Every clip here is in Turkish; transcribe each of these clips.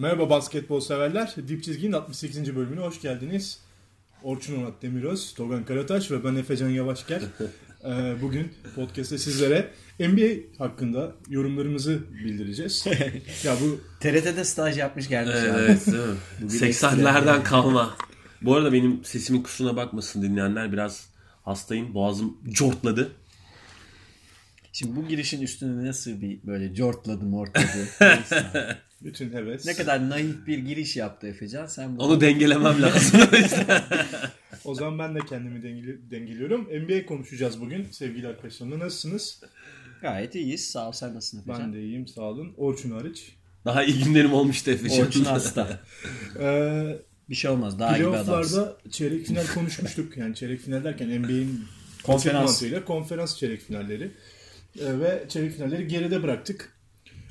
Merhaba basketbol severler. Dip Çizgi'nin 68. bölümüne hoş geldiniz. Orçun Onat Demiröz, Togan Karataş ve ben Efecan Yavaşker. Ee, Bugün podcast'te sizlere NBA hakkında yorumlarımızı bildireceğiz. ya bu TRT'de staj yapmış gelmiş abi. Evet mi? Bugün 80'lerden kalma. Bu arada benim sesimin kusuruna bakmasın dinleyenler. Biraz hastayım. Boğazım cortladı. Şimdi bu girişin üstüne nasıl bir böyle cortladı mortladı. Bütün heves. ne kadar naif bir giriş yaptı Efecan. Sen bunu... Onu dengelemem lazım. O zaman ben de kendimi dengeli- dengeliyorum. NBA konuşacağız bugün sevgili arkadaşlarımla. Nasılsınız? Gayet iyiyiz. Sağ ol sen nasılsın Efecan? Ben de iyiyim sağ olun. Orçun hariç. Daha iyi günlerim olmuştu Efe'ciğim. Orçun hasta. Ee, Bir şey olmaz. Daha iyi bir adamsın. Çeyrek final konuşmuştuk. Yani çeyrek final derken NBA'in Konferans. konferans çeyrek finalleri. Ee, ve çeyrek finalleri geride bıraktık.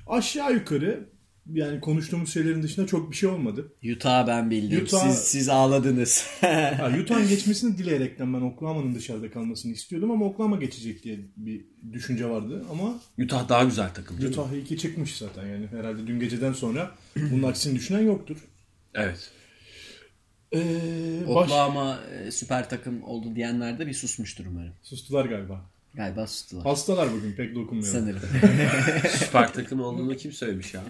Aşağı yukarı yani konuştuğumuz şeylerin dışında çok bir şey olmadı. Utah'ı ben bildim. Utah- Siz, siz ağladınız. Ha, Utah'ın geçmesini dileyerekten ben Oklahoma'nın dışarıda kalmasını istiyordum ama Oklahoma geçecek diye bir düşünce vardı. Ama Utah daha güzel takım. değil mi? Utah 2 çıkmış zaten yani herhalde dün geceden sonra bunun aksini düşünen yoktur. Evet. Ee, baş... Oklahoma e, süper takım oldu diyenler de bir susmuştur umarım. Sustular galiba. Galiba sustular. Hastalar bugün pek dokunmuyor. Sanırım. Süper takım olduğunu kim söylemiş ya?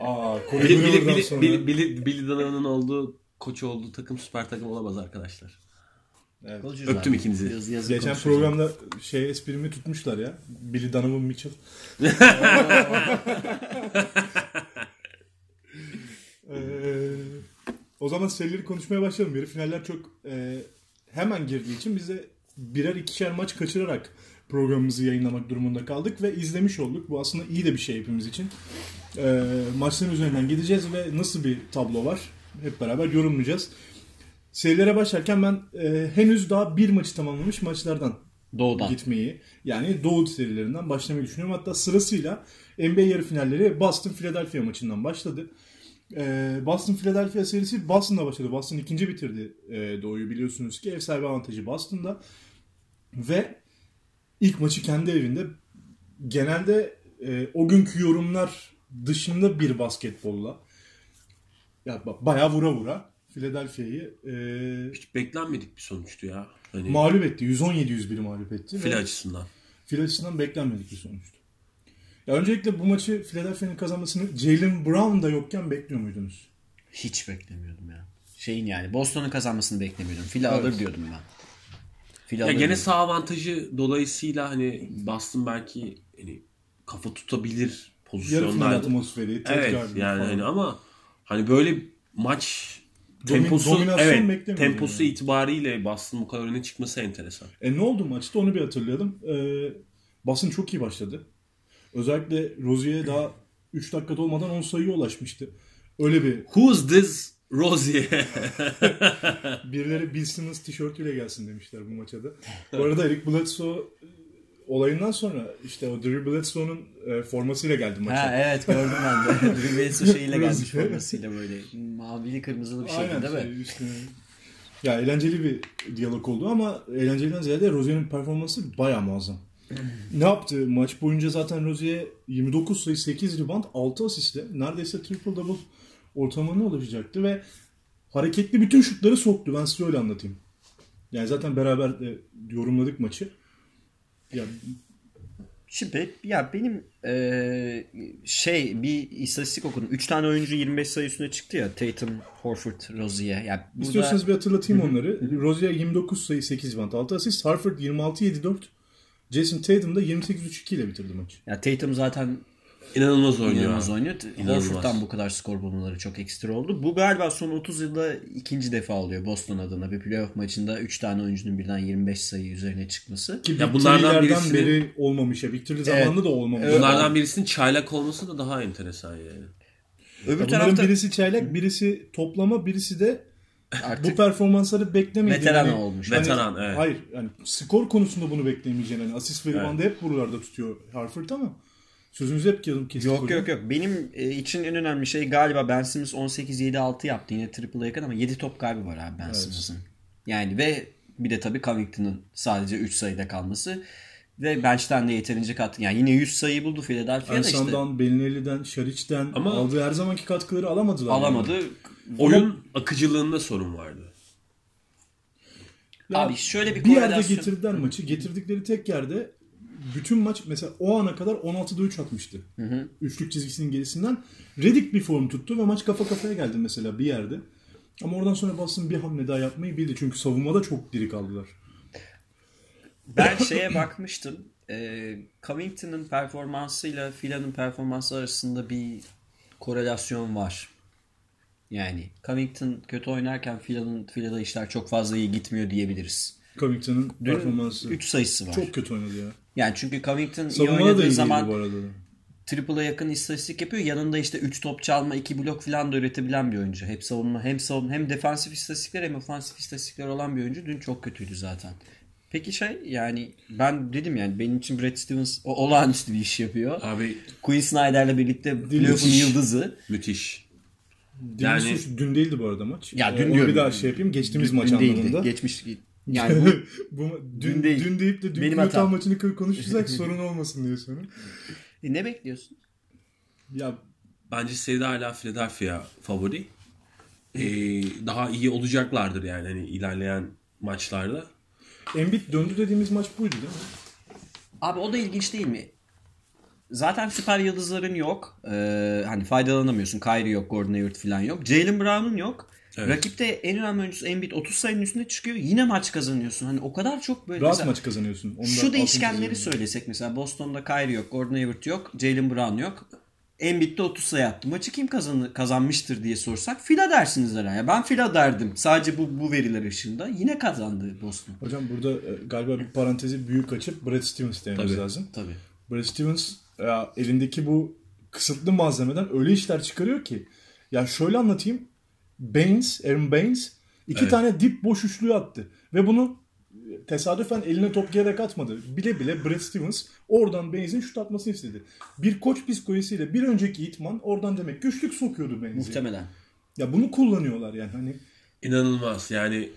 Aa, Corey Billy, Billy, Brewer'dan Billy, sonra. Billy, Billy, Billy Donovan'ın olduğu koç olduğu takım süper takım olamaz arkadaşlar. Evet. Konuşuruz Öptüm abi. ikinizi. Yaz, yazın Geçen programda şey esprimi tutmuşlar ya. Billy Donovan Mitchell. Ee, o zaman serileri konuşmaya başlayalım. Yarı finaller çok e, hemen girdiği için biz de birer ikişer maç kaçırarak programımızı yayınlamak durumunda kaldık ve izlemiş olduk. Bu aslında iyi de bir şey hepimiz için. E, maçların üzerinden gideceğiz ve nasıl bir tablo var hep beraber yorumlayacağız. Serilere başlarken ben e, henüz daha bir maçı tamamlamış maçlardan Doğudan. gitmeyi yani Doğu serilerinden başlamayı düşünüyorum. Hatta sırasıyla NBA yarı finalleri Boston Philadelphia maçından başladı. Ee, Boston Philadelphia serisi Boston'da başladı. Boston ikinci bitirdi e, Doğu'yu biliyorsunuz ki ev sahibi avantajı Boston'da. Ve ilk maçı kendi evinde genelde e, o günkü yorumlar dışında bir basketbolla ya ba- bayağı vura vura Philadelphia'yı e, Hiç beklenmedik bir sonuçtu ya. Hani mağlup etti. 117-101'i mağlup etti. fil açısından. Phil açısından beklenmedik bir sonuçtu. Ya öncelikle bu maçı Philadelphia'nın kazanmasını Jalen Brown da yokken bekliyor muydunuz? Hiç beklemiyordum ya. Şeyin yani Boston'un kazanmasını beklemiyordum. Fili Evet. alır diyordum ben. Fili Ya alır gene diyordum. sağ avantajı dolayısıyla hani Boston belki hani kafa tutabilir Yarı pozisyonlarda. atmosferi, Ted Evet yani falan. hani ama hani böyle maç temposu evet temposu yani. itibariyle Boston bu kadar öne çıkması enteresan. E ne oldu maçta onu bir hatırlayalım. Ee, Boston çok iyi başladı. Özellikle Rozier'e daha 3 dakikada olmadan 10 sayıya ulaşmıştı. Öyle bir Who's this Rozier? birileri Bill Simmons tişörtüyle gelsin demişler bu maça da. Bu arada Eric Bledsoe olayından sonra işte o Drew Bledsoe'nun e, formasıyla geldi maça. Ha evet gördüm ben de. Drew Wilson şeyiyle gelmiş Rozier. formasıyla böyle mavili kırmızılı bir şey Aynen. değil mi? şey. Ya eğlenceli bir diyalog oldu ama eğlenceliden ziyade Rozier'in performansı bayağı muazzam. Ne yaptı? Maç boyunca zaten Rozier 29 sayı 8 rebound 6 asistle neredeyse triple double ortamına ulaşacaktı ve hareketli bütün şutları soktu. Ben size öyle anlatayım. Yani zaten beraber de yorumladık maçı. Ya Şimdi ya benim eee, şey bir istatistik okudum. 3 tane oyuncu 25 sayı üstüne çıktı ya. Tatum, Horford, Rozier. Yani burada istiyorsanız bir hatırlatayım onları. Rozier 29 sayı 8 rebound 6 asist. Harford 26-7-4. Jason Tatum da 28-3-2 ile bitirdi maçı. ya Tatum zaten İnanılmaz oynuyor. inanılmaz oynuyor. Horford'dan bu kadar skor bulmaları çok ekstra oldu. Bu galiba son 30 yılda ikinci defa oluyor Boston adına. Bir playoff maçında 3 tane oyuncunun birden 25 sayı üzerine çıkması. Ki Ya bunlardan bunlardan birisini- beri olmamış ya. Victory zamanında da olmamış. Bunlardan birisinin çaylak olması da daha enteresan yani. Öbür Ya Bunların tarafta birisi çaylak, birisi toplama, birisi de artık bu performansları beklemeyeceğin. veteran hani- olmuş. hani- Veteran, evet. Hayır yani skor konusunda bunu beklemeyeceğin. Hani asist ve Evet. hep buralarda tutuyor Harford ama sözünüzü hep kestik. Yok hocam. yok yok. Benim e, için en önemli şey galiba Ben Simmons 18-7-6 yaptı. Yine triple'a yakın ama 7 top kaybı var abi Ben Simmons'ın. Yani ve bir de tabii Covington'ın sadece 3 sayıda kalması. Ve bench'ten de yeterince katkı. Yani yine 100 sayı buldu Philadelphia'da işte. Ansan'dan, Belinelli'den, Şariç'ten Ama- aldığı her zamanki katkıları alamadılar. Alamadı. yani. Oyun akıcılığında sorun vardı. Ya Abi şöyle bir bir yerde korelasyon- getirdiler maçı. Getirdikleri tek yerde bütün maç mesela o ana kadar 16'da 3 atmıştı. Üçlük çizgisinin gerisinden. Redick bir form tuttu ve maç kafa kafaya geldi mesela bir yerde. Ama oradan sonra Boston bir hamle daha yapmayı bildi. Çünkü savunmada çok diri kaldılar. Ben şeye bakmıştım. E, Covington'ın performansıyla Fila'nın performansı arasında bir korelasyon var. Yani Covington kötü oynarken Fila'nın Fila'da işler çok fazla iyi gitmiyor diyebiliriz. Covington'ın Dün performansı 3 sayısı var. çok kötü oynadı ya. Yani çünkü Covington iyi Savunmada da oynadığı iyi zaman bu arada. triple'a yakın istatistik yapıyor. Yanında işte 3 top çalma, 2 blok falan da üretebilen bir oyuncu. Hep savunma, hem savunma hem defansif istatistikler hem ofansif istatistikler olan bir oyuncu. Dün çok kötüydü zaten. Peki şey yani ben dedim yani benim için Brad Stevens o olağanüstü bir iş yapıyor. Abi Quinn Snyder'la birlikte playoff'un yıldızı. müthiş. Yani... Yani- dün değildi bu arada maç. Ya Ee, dün onu diyorum. bir daha şey yapayım. Geçtiğimiz Dün- maç dün değildi. anlamında. Geçmiş yani bu bu dün, Dün değil. dün deyip de dün Benim Utah hatam. maçını kır- konuşursak sorun olmasın diye sonra. E, ne bekliyorsun? Ya Bence seride hala Philadelphia favori. Ee, daha iyi olacaklardır yani hani ilerleyen maçlarda. Embiid döndü dediğimiz maç buydu değil mi? Abi o da ilginç değil mi? Zaten süper yıldızların yok. Ee, hani faydalanamıyorsun. Kyrie yok, Gordon Hayward falan yok. Jalen Brown'un yok. Evet. Rakipte en önemli oyuncusu Embiid 30 sayının üstünde çıkıyor. Yine maç kazanıyorsun. Hani o kadar çok böyle Rahat mesela- maç kazanıyorsun. Onu da Şu değişkenleri söylesek mesela Boston'da Kyrie yok, Gordon Hayward yok, Jalen Brown yok. Embiid de 30 sayı attı. Maçı kim kazanı, kazanmıştır diye sorsak Fila dersiniz herhalde. Ben Fila derdim. Sadece bu bu veriler ışığında. Yine kazandı Boston. Hocam burada e, galiba bir parantezi büyük açıp Brad Stevens dememiz Tabii. lazım. Tabii. Brad Stevens ya, elindeki bu kısıtlı malzemeden öyle işler çıkarıyor ki. Ya şöyle anlatayım. Baines, Aaron Baines iki Evet. tane dip boş üçlüğü attı. Ve bunu tesadüfen eline top gelerek atmadı. Bile bile Brad Stevens oradan Baines'in şut atmasını istedi. Bir koç psikolojisiyle bir önceki itman oradan demek ki üçlük sokuyordu Baines'i. Muhtemelen. Ya bunu kullanıyorlar yani hani İnanılmaz yani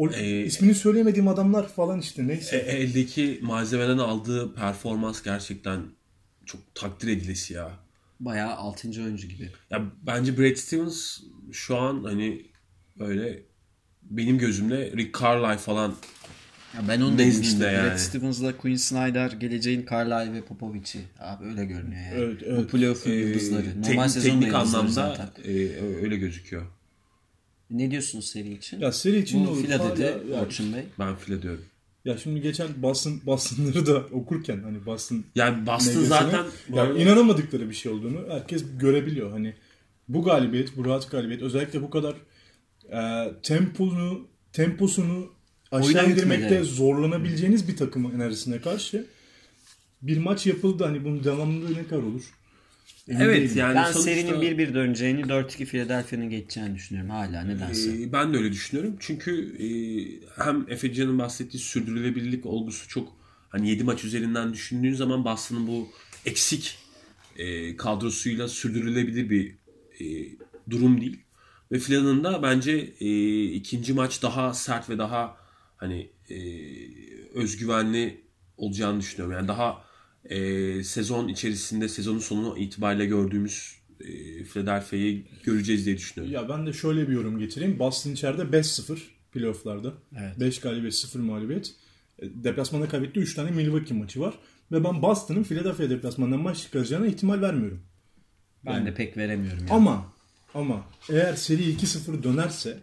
o Ee, ismini söyleyemediğim adamlar falan işte neyse. e- eldeki malzemeden aldığı performans gerçekten çok takdir edilesi ya. Bayağı 6. oyuncu gibi. Ya bence Brad Stevens şu an hani böyle benim gözümde Rick Carlisle falan Ya ben onu işte. yani. Brad Stevens'la Quinn Snyder geleceğin Carlisle ve Popovic'i. Abi öyle görünüyor yani. Evet, evet. Bu playoff'un e, yıldızları. tek- Normal sezon teknik anlamda zaten. e, öyle gözüküyor. Ne diyorsunuz seri için? Ya seri için ne Bu olur? Fila dedi ya, Orçun Bey. Ben file diyorum. ya şimdi geçen Boston Boston'ları da okurken hani Boston Yani Boston zaten ya arada- inanamadıkları bir şey olduğunu herkes görebiliyor. Hani bu galibiyet, bu rahat galibiyet özellikle bu kadar e, temponu temposunu aşağı Oyuna indirmekte zorlanabileceğiniz bir takım enerjisine karşı bir maç yapıldı. Hani bunun devamlılığı ne kadar olur? Emin Evet değilim. yani Ben sonuçta, serinin 1-1 döneceğini 4-2 Philadelphia'nın geçeceğini düşünüyorum hala nedense. e, ben de öyle düşünüyorum. Çünkü e, hem Efe Can'ın bahsettiği sürdürülebilirlik olgusu çok hani 7 maç üzerinden düşündüğün zaman Boston'ın bu eksik e, kadrosuyla sürdürülebilir bir e, durum değil. Ve Filan'ın da bence e, ikinci maç daha sert ve daha hani e, özgüvenli olacağını düşünüyorum. Yani daha e, sezon içerisinde sezonun sonu itibariyle gördüğümüz e, Philadelphia'yı göreceğiz diye düşünüyorum. Ya ben de şöyle bir yorum getireyim. Boston içeride 5-0 playofflarda. Evet. 5 galibiyet 0 mağlubiyet. E, Deplasmanda kaybetti 3 tane Milwaukee maçı var. Ve ben Boston'ın Philadelphia deplasmanından maç çıkaracağına ihtimal vermiyorum. Ben de pek veremiyorum. Yani. Ama ama eğer seri 2-0 dönerse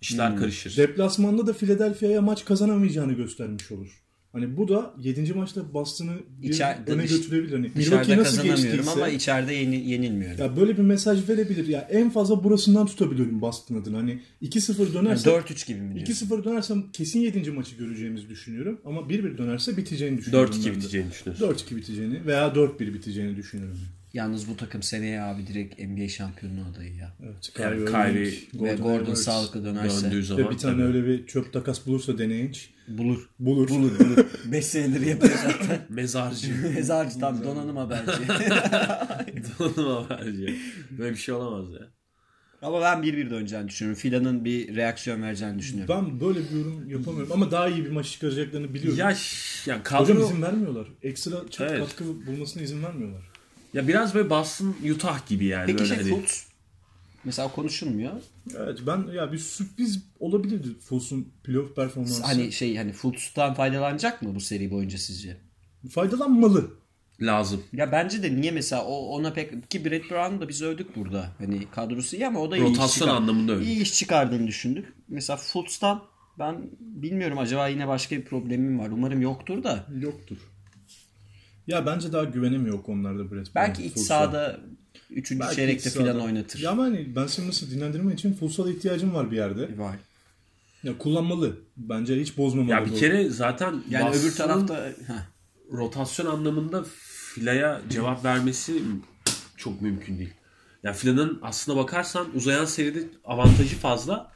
İşler karışır. deplasmanda da Philadelphia'ya maç kazanamayacağını göstermiş olur. Hani bu da 7. maçta Boston'ı bir İçeride öne dış- götürebilir. Hani Dışarıda nasıl kazanamıyorum geçtiyse ama içeride yeni, yenilmiyorum. ya böyle bir mesaj verebilir. Ya en fazla burasından tutabiliyorum Boston adına. Hani 2-0 dönerse 4-3 gibi mi diyorsun? 2-0 dönersem kesin 7. maçı göreceğimizi düşünüyorum. Ama 1-1 dönerse biteceğini düşünüyorum. 4-2 ben de. biteceğini düşünüyorsun. 4-2 biteceğini veya 4-1 biteceğini düşünüyorum. Yalnız bu takım seneye abi direkt NBA şampiyonu adayı ya. Evet, Yani Kyrie, Kyrie Ve Gordon Hayward sağlıklı dönerse. Döndüğü zaman Ve bir tane tabii. öyle bir çöp takas bulursa deneyiç Bulur. bulur. Bulur bulur. 5 senedir yapıyor zaten. Mezarcı. Mezarcı tam donanım haberci. Donanım haberci. Böyle bir şey olamaz ya. Ama ben 1-1 döneceğini düşünüyorum. Filanın bir reaksiyon vereceğini düşünüyorum. Ben böyle bir yorum yapamıyorum ama daha iyi bir maç çıkaracaklarını biliyorum. Ya, ya kadro Hocam izin vermiyorlar. Ekstra çok Evet. katkı bulmasına izin vermiyorlar. ya biraz böyle Boston Utah gibi yani Peki böyle şey hani. Fultz mesela konuşulmuyor. Evet ben ya bir sürpriz olabilirdi Fultz'un playoff performansı. Hani şey hani Fultz'tan faydalanacak mı bu seri boyunca sizce? faydalanmalı. lazım. Ya bence de niye mesela o ona pek ki Brett Brown'u da biz övdük burada. Hani kadrosu iyi ama o da iyi iş Rotasyon çıkar- anlamında öyle. İyi iş çıkardığını düşündük. Mesela Fultz'tan ben bilmiyorum acaba yine başka bir problemim var. Umarım yoktur da. Yoktur. Ya bence daha güvenemiyor konularda Brett Belki Brown, iç Fultz'a. sahada 3. Belki çeyrekte falan oynatır. Ya ama hani Ben Simmons'ı dinlendirmek için Fultz'a da ihtiyacım var bir yerde. Var. Ya kullanmalı. Bence hiç bozmamalı. Ya bir bu. kere zaten Yani öbür tarafta Heh. rotasyon anlamında Fila'ya cevap vermesi çok mümkün değil. Yani Fila'nın aslına bakarsan uzayan seride avantajı fazla.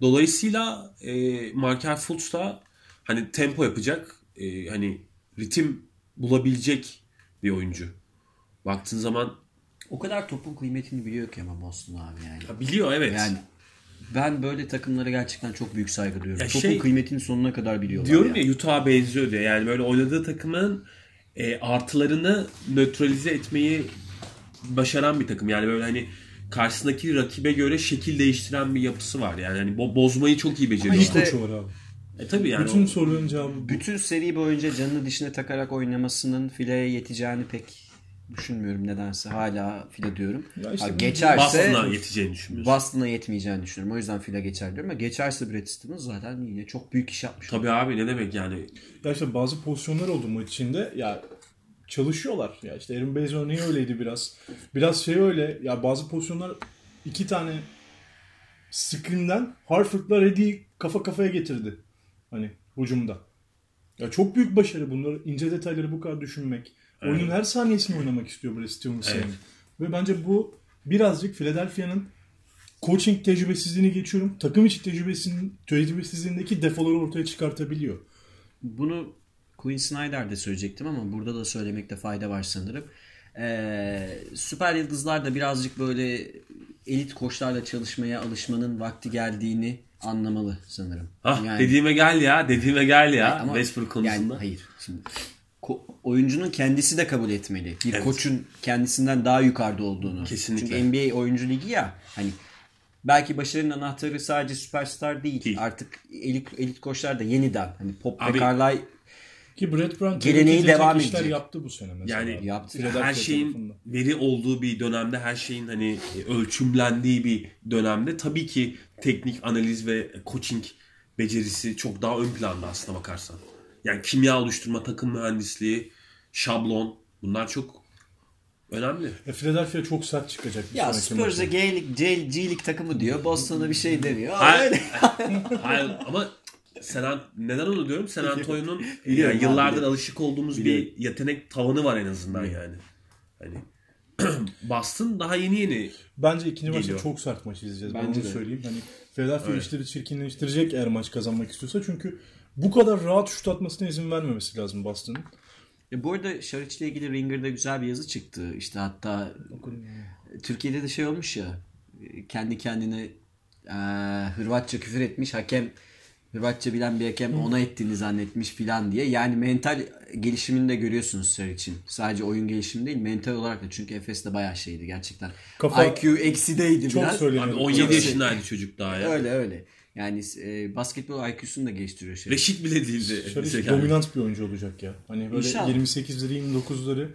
Dolayısıyla e, Markel Fultz da hani tempo yapacak, e, hani ritim bulabilecek bir oyuncu. Baktığın zaman o kadar topun kıymetini biliyor ki ama Boston abi yani. ya biliyor evet. Yani ben böyle takımlara gerçekten çok büyük saygı duyuyorum. Ya Topun şey- kıymetini sonuna kadar biliyorlar. Diyorum ya. ya Utah'a benziyor diye. Yani böyle oynadığı takımın e, artılarını nötralize etmeyi başaran bir takım. Yani böyle hani karşısındaki rakibe göre şekil değiştiren bir yapısı var. Yani hani bo- bozmayı çok iyi beceriyor. İyi işte- koçu var abi. E tabii yani. Bütün o- soruların cevabı bu. Bütün seri boyunca canını dişine takarak oynamasının fileye yeteceğini pek düşünmüyorum nedense. Hala file diyorum. Ya işte Ha, geçerse Boston'a yeteceğini düşünüyorsun. Boston'a yetmeyeceğini düşünüyorum. O yüzden file geçer diyorum. Ama geçerse Brad Stevens zaten yine çok büyük iş yapmış. Tabii abi ne demek yani. Ya işte bazı pozisyonlar oldu maç içinde. Ya çalışıyorlar. Ya işte Aaron Baines örneği öyleydi biraz. Biraz şey öyle. Ya bazı pozisyonlar iki tane screen'den Harford'la Reddy'yi kafa kafaya getirdi. Hani hücumda. Ya çok büyük başarı bunları ince detayları bu kadar düşünmek. Oyunun her saniyesini oynamak istiyor Brad Stevens. Evet. yani. Ve bence bu birazcık Philadelphia'nın coaching tecrübesizliğini geçiyorum. Takım içi tecrübesinin, tecrübesizliğindeki defoları ortaya çıkartabiliyor. Bunu Quinn Snyder de söyleyecektim ama burada da söylemekte fayda var sanırım. Ee, süper yıldızlar da birazcık böyle elit koçlarla çalışmaya alışmanın vakti geldiğini anlamalı sanırım. Ah dediğime gel ya, dediğime gel ya Westbrook konusunda. Yani hayır. Şimdi oyuncunun kendisi de kabul etmeli. Bir Evet. koçun kendisinden daha yukarıda olduğunu. Kesinlikle. Çünkü NBA oyuncu ligi ya. Hani belki başarının anahtarı sadece süperstar değil. Değil. Artık elit elit koçlar da yeniden hani Pop Abi- ve Carlisle Ki Brett Brown Geleneği devam işler edecek. yaptı bu sene mesela. Yani Yaptı. Philadelphia her şeyin tarafında. veri olduğu bir dönemde, her şeyin hani ölçümlendiği bir dönemde tabii ki teknik analiz ve coaching becerisi çok daha ön planda aslına bakarsan. Yani kimya oluşturma, takım mühendisliği, şablon bunlar çok önemli. E, Philadelphia çok sert çıkacak. ya Spurs'a maça. G Lig, C, G Lig takımı diyor. Boston'a bir şey demiyor. Hayır, hayır ama An- neden onu diyorum? San Antonio'nun yani abi, yıllardır biliyorum. alışık olduğumuz Biliyorum. bir yetenek tavanı var en azından yani. Hani Boston daha yeni yeni Bence ikinci maçta çok sert maç izleyeceğiz. ben Bence onu de. söyleyeyim. Hani Philadelphia Evet. işleri çirkinleştirecek eğer maç kazanmak istiyorsa. Çünkü bu kadar rahat şut atmasına izin vermemesi lazım Boston'ın. E, bu arada Şariç'le ilgili Ringer'da güzel bir yazı çıktı. İşte hatta Türkiye'de de şey olmuş ya kendi kendine e, Hırvatça küfür etmiş hakem Hırvatça bilen bir hakem ona ettiğini zannetmiş filan diye. Yani mental gelişimini de görüyorsunuz Sarıç'ın. Sadece oyun gelişimi değil mental olarak da. Çünkü Efes'te bayağı şeydi gerçekten. Kafa- IQ eksideydi Çok biraz. söyleniyor. Abi 17 Çok- yaşındaydı çocuk daha ya. Öyle öyle. Yani e, basketbol IQ'sunu da geliştiriyor şey. Reşit bile değildi. Şöyle Mesela. dominant bir oyuncu olacak ya. Hani böyle İnşallah. 28'leri 29'ları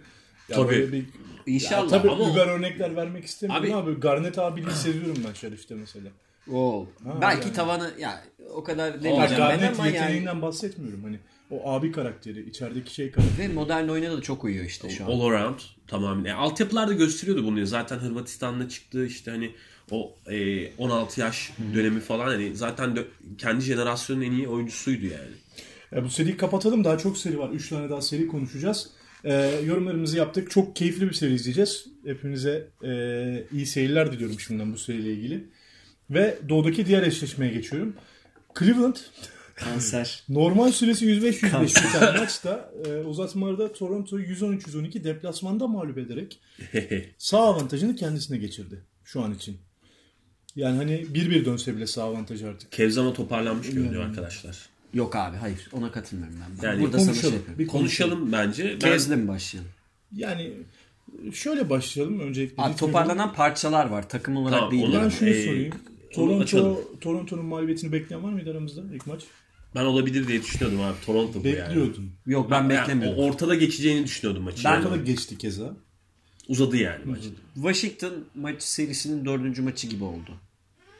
ya Tabii. bir İnşallah. Ya tabii ama über örnekler vermek istemiyorum Abi- ama Garnet abiliği seviyorum ben Şerif'te mesela. Oo. Ha, Belki yani. tavanı ya o kadar demeyeceğim ben Garnet ama yani. yeteneğinden bahsetmiyorum. Hani o abi karakteri, içerideki şey karakteri. Ve modern oyuna da çok uyuyor işte şu an. All around tamamen. Yani altyapılarda gösteriyordu bunu. Zaten Hırvatistan'da çıktı işte hani o e, 16 yaş dönemi falan hani zaten dö- kendi jenerasyonun en iyi oyuncusuydu yani. Ya bu seriyi kapatalım. Daha çok seri var. 3 tane daha seri konuşacağız. Ee, yorumlarımızı yaptık. Çok keyifli bir seri izleyeceğiz. Hepinize e, iyi seyirler diliyorum şimdiden bu seriyle ilgili. Ve doğudaki diğer eşleşmeye geçiyorum. Cleveland Kanser. normal süresi 105-105 biten maçta e, uzatmalarda Toronto'yu 113-112 deplasmanda mağlup ederek sağ avantajını kendisine geçirdi şu an için. Yani hani 1-1 dönse bile sağ avantajı artık. Cavs ama toparlanmış görünüyor arkadaşlar. Yok abi hayır ona katılmıyorum ben. Yani Burada sana şey konuşalım. yapıyorum. Bir Konuşalım bence. Ben Cavs'le mi başlayalım? Yani şöyle başlayalım öncelikle. Abi toparlanan parçalar var takım olarak Tamam, değil. Ben şunu Ee, sorayım. Toronto Toronto'nun mağlubiyetini bekleyen var mıydı aramızda ilk maç? ben olabilir diye düşünüyordum abi. Toronto bu yani. Bekliyordum. Yok ben Yani beklemiyorum. o ortada geçeceğini düşünüyordum maçı. Ben- Yani Ortada geçti keza. Uzadı yani maç. Washington maç serisinin dördüncü maçı gibi oldu.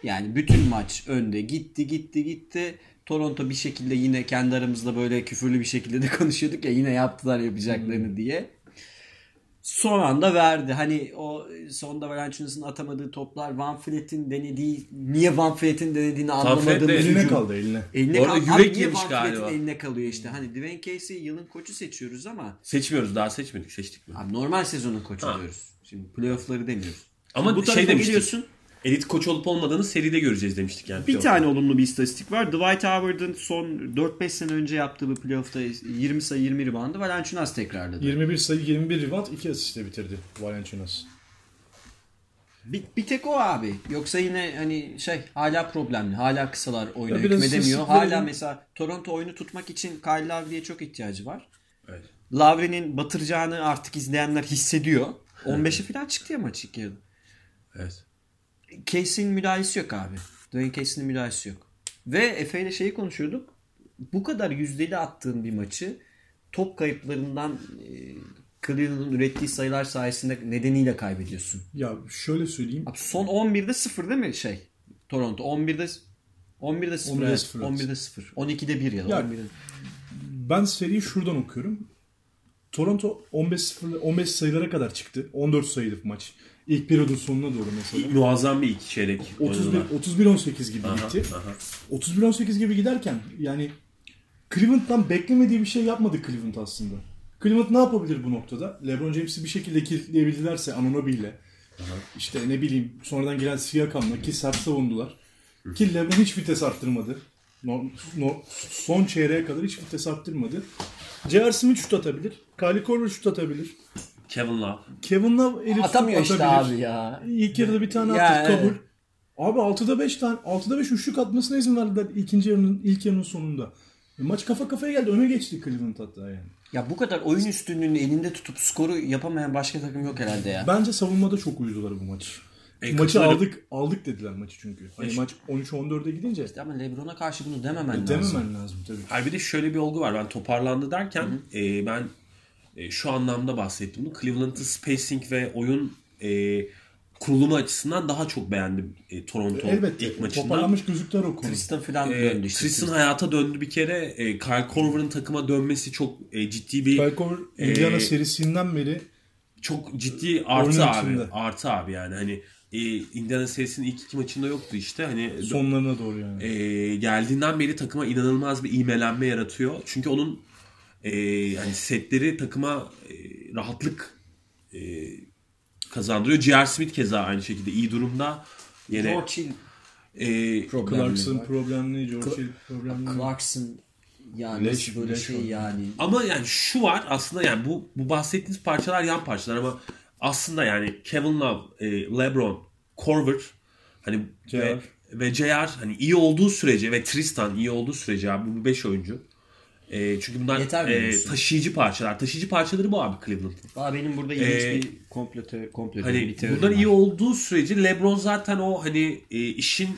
Yani bütün maç önde gitti gitti gitti. Toronto bir şekilde yine kendi aramızda böyle küfürlü bir şekilde de konuşuyorduk ya yine yaptılar yapacaklarını diye. Son anda verdi. Hani o sonda Valanciunas'ın atamadığı toplar Van Fleet'in denediği niye Van Fleet'in denediğini anlamadığımız Eline hücum. kaldı eline. Eline Bu arada kal- yürek Abi yemiş galiba. eline kalıyor işte. Hani Dwayne Casey yılın koçu seçiyoruz ama Seçmiyoruz daha seçmedik seçtik mi? abi normal sezonun koçu Ha. diyoruz. Şimdi playoff'ları demiyoruz. Ama bu şey demiştik. geliyorsun. Elit koç olup olmadığını seride göreceğiz demiştik yani. Bir tane olumlu bir istatistik var. Dwight Howard'ın son 4-5 sene önce yaptığı bir playoff'ta 20 sayı 20 reboundı. Valanciunas tekrarladı. 21 sayı 21 rebound 2 asistle bitirdi Valanciunas. Bir, bir tek o abi. Yoksa yine hani şey hala problemli. Hala kısalar oyuna hükmedemiyor. Hala mesela Toronto oyunu tutmak için Kyle Lowry'e çok ihtiyacı var. Evet. Lowry'nin batıracağını artık izleyenler hissediyor. 15'e falan çıktı ya maç ilk yarıda. Evet. Casey'nin müdahalesi yok abi. Dwayne Casey'nin müdahalesi yok. Ve Efe ile şeyi konuşuyorduk. Bu kadar yüzdeli attığın bir maçı top kayıplarından e, Cleveland'ın ürettiği sayılar sayesinde nedeniyle kaybediyorsun. Ya şöyle söyleyeyim. Abi son 11'de 0 değil mi şey? Toronto 11'de 11'de 0. 11'de evet. 0, evet. 11'de 0. 12'de 1 ya Ya, 11'de. Ben seriyi şuradan okuyorum. Toronto 15 0 15 sayılara kadar çıktı. 14 sayıydı maç. İlk adım sonuna doğru mesela. Muazzam bir iki çeyrek. 31 oynadılar. 31 18 gibi Aha, gitti. aha. 31 18 gibi giderken yani Cleveland'dan beklemediği bir şey yapmadı Cleveland aslında. Cleveland ne yapabilir bu noktada? LeBron James'i bir şekilde kilitleyebildilerse Anunoby'yle işte ne bileyim sonradan gelen Siakam'la ki sert savundular. Ki LeBron hiç vites arttırmadı. No, no- son çeyreğe kadar hiç vites arttırmadı. J.R. Smith şut atabilir. Kyle Korver şut atabilir. Kevin Love. Kevin Love eli Atamıyor işte atabilir. abi ya. İlk yarıda bir tane Ya, attık kabul. evet. Abi 6'da 5 tane 6'da 5 üçlük atmasına izin verdiler ikinci yarının ilk yarının sonunda. E, maç kafa kafaya geldi. Öne geçti Cleveland hatta yani. Ya bu kadar oyun üstünlüğünü elinde tutup skoru yapamayan başka takım yok herhalde ya. Bence savunmada çok uyudular bu maç. E, maçı katılırım. aldık aldık dediler maçı çünkü. Hani E, maç 13-14'e gidince Ama LeBron'a karşı bunu dememen lazım. dememen lazım tabii. Hayır bir de şöyle bir olgu var. Ben toparlandı derken e, ben e, şu anlamda bahsettim. bunu. Cleveland'ın spacing ve oyun e, kurulumu açısından daha çok beğendim e, Toronto Elbette ilk maçından. toparlanmış gözüktüler o konu. Tristan falan E, döndü işte. Tristan hayata döndü bir kere. E, Kyle Korver'ın takıma dönmesi çok e, ciddi bir Kyle Korver Indiana e, serisinden beri çok ciddi artı abi. içinde. Artı abi yani hani e, Indiana serisinin ilk iki maçında yoktu işte. Hani sonlarına doğru yani. e, geldiğinden beri takıma inanılmaz bir imelenme yaratıyor. Çünkü onun e, yani setleri takıma e, rahatlık e, kazandırıyor. J.R. Smith keza aynı şekilde iyi durumda. Yine George Hill e, problemli Clarkson problemli, George Hill problemli. Clarkson yani Leş- böyle leş şey oldu. yani. ama yani şu var aslında yani bu bu bahsettiğiniz parçalar yan parçalar ama aslında yani Kevin Love, e, LeBron, Korver hani JR. ve, ve JR hani iyi olduğu sürece ve Tristan iyi olduğu sürece abi bu 5 oyuncu. E, çünkü bunlar Yeter e, taşıyıcı parçalar. Taşıyıcı parçaları bu abi Cleveland'ın. Valla benim burada ilginç Ee, bir komplo, komplo Hani bir teorim bunlar var. iyi olduğu sürece LeBron zaten o hani e, işin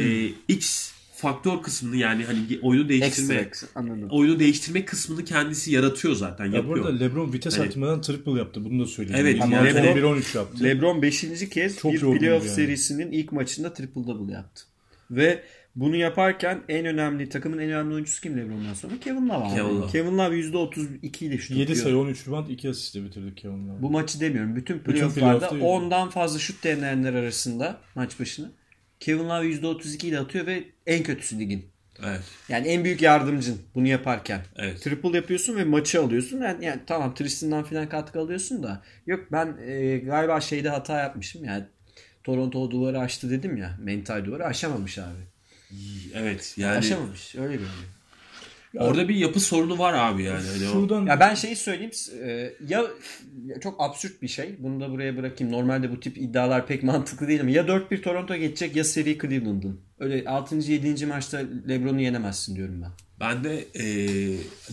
e, X faktör kısmını yani hani oyunu değiştirme anladım. oyunu değiştirme kısmını kendisi yaratıyor zaten Ya yapıyor. burada LeBron vites Hani- arttırmadan triple yaptı. Bunu da söyleyeyim. Evet, yani LeBron LeBron- 1-13 yaptı. LeBron 5. kez Çok bir playoff yani. serisinin ilk maçında triple double yaptı. Ve bunu yaparken en önemli takımın en önemli oyuncusu kim LeBron'dan sonra? Kevin Love. Kevin Love. Kevin Love %32 ile şut 7 atıyor. sayı 13 rebound 2 asistle bitirdi Kevin Love. Bu maçı demiyorum. Bütün playofflarda playoff'ta- 10'dan fazla şut deneyenler arasında maç başına. Kevin Love %32 ile atıyor ve en kötüsü ligin. Evet. Yani en büyük yardımcın bunu yaparken. Evet. Triple yapıyorsun ve maçı alıyorsun. Yani, yani tamam Tristan'dan falan katkı alıyorsun da. Yok ben e, galiba şeyde hata yapmışım. Yani Toronto o duvarı aştı dedim ya. Mental duvarı aşamamış abi. Evet yani Aşamamış. Öyle görünüyor. Orada bir yapı sorunu var abi yani. Hani Şuradan Ya ben şeyi söyleyeyim. e, Ya ya çok absürt bir şey. Bunu da buraya bırakayım. Normalde bu tip iddialar pek mantıklı değil ama ya 4-1 Toronto geçecek ya seri Cleveland'ın. Öyle 6. 7. maçta LeBron'u yenemezsin diyorum ben. Ben de e,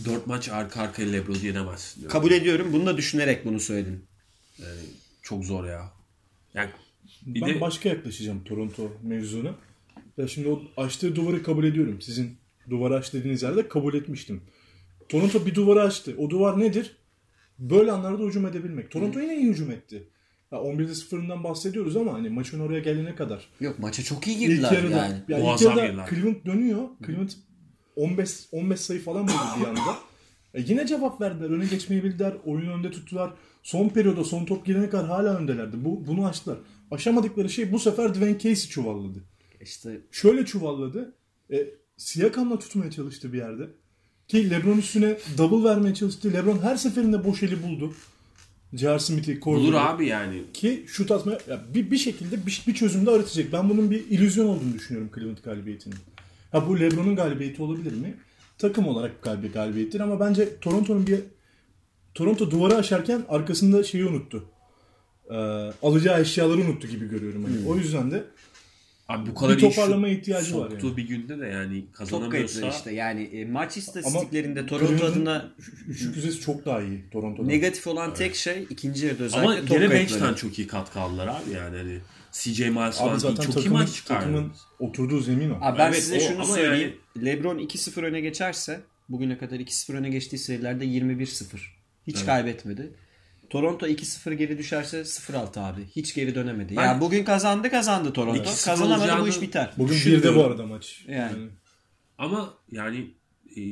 4 maç arka arkaya LeBron'u yenemezsin diyorum. Kabul ediyorum. Bunu da düşünerek bunu söyledim. Çok zor ya. Yani bir ben de başka yaklaşacağım Toronto mevzuna. Ya şimdi o açtığı duvarı kabul ediyorum. Sizin duvarı aç dediğiniz yerde kabul etmiştim. Toronto bir duvarı açtı. O duvar nedir? Böyle anlarda hücum edebilmek. Toronto yine iyi hücum etti. Ya 11'de 0'ından bahsediyoruz ama hani maçın oraya gelene kadar. Yok maça çok iyi İlk girdiler yarıda, yani. ya ilk yarıda girdiler. Cleveland dönüyor. Cleveland 15 15 sayı falan buldu bir anda. E yine cevap verdiler. Öne geçmeyi bildiler. Oyunu önde tuttular. Son periyoda son top girene kadar hala öndelerdi. Bu, bunu açtılar. Aşamadıkları şey bu sefer Dwayne Casey çuvalladı. İşte Şöyle çuvalladı. E, Siakam'la tutmaya çalıştı bir yerde. Ki LeBron üstüne double vermeye çalıştı. LeBron her seferinde boş eli buldu. J.R. Smith'i bulur korudu. abi yani. Ki şut atmaya ya bir, bir şekilde bir, bir çözümde aratacak. Ben bunun bir illüzyon olduğunu düşünüyorum Cleveland galibiyetinin. Ha bu LeBron'un galibiyeti olabilir mi? Takım olarak galibi galibiyettir ama bence Toronto'nun bir Toronto duvarı aşarken arkasında şeyi unuttu. Ee, alacağı eşyaları unuttu gibi görüyorum. Hani. O yüzden de Abi bu kadar Bir iyi şut toparlamaya ihtiyacı var yani. bir günde de yani çok kazanamıyorsa kayıtlı işte. Yani e, maç istatistiklerinde Ama Toronto adına üçlük yüzdesi çok daha iyi Toronto'dan. negatif olan tek şey ikinci yarıda özellikle ama gene bench'ten çok iyi katkı aldılar abi yani hani CJ Miles Abi falan zaten çok iyi takımın, maç çıkardı. takımın oturduğu zemin o. Abi ben Evet, size o- şunu söyleyeyim. LeBron 2-0 öne geçerse bugüne kadar 2-0 öne geçtiği serilerde 21-0. Hiç kaybetmedi. Toronto 2-0 geri düşerse 0-6 abi. Hiç geri dönemedi. Ben- ya bugün kazandı kazandı Toronto. 2-0 Kazanamadı bu iş biter. Bugün bir de bu arada maç. Yani. Ama yani e,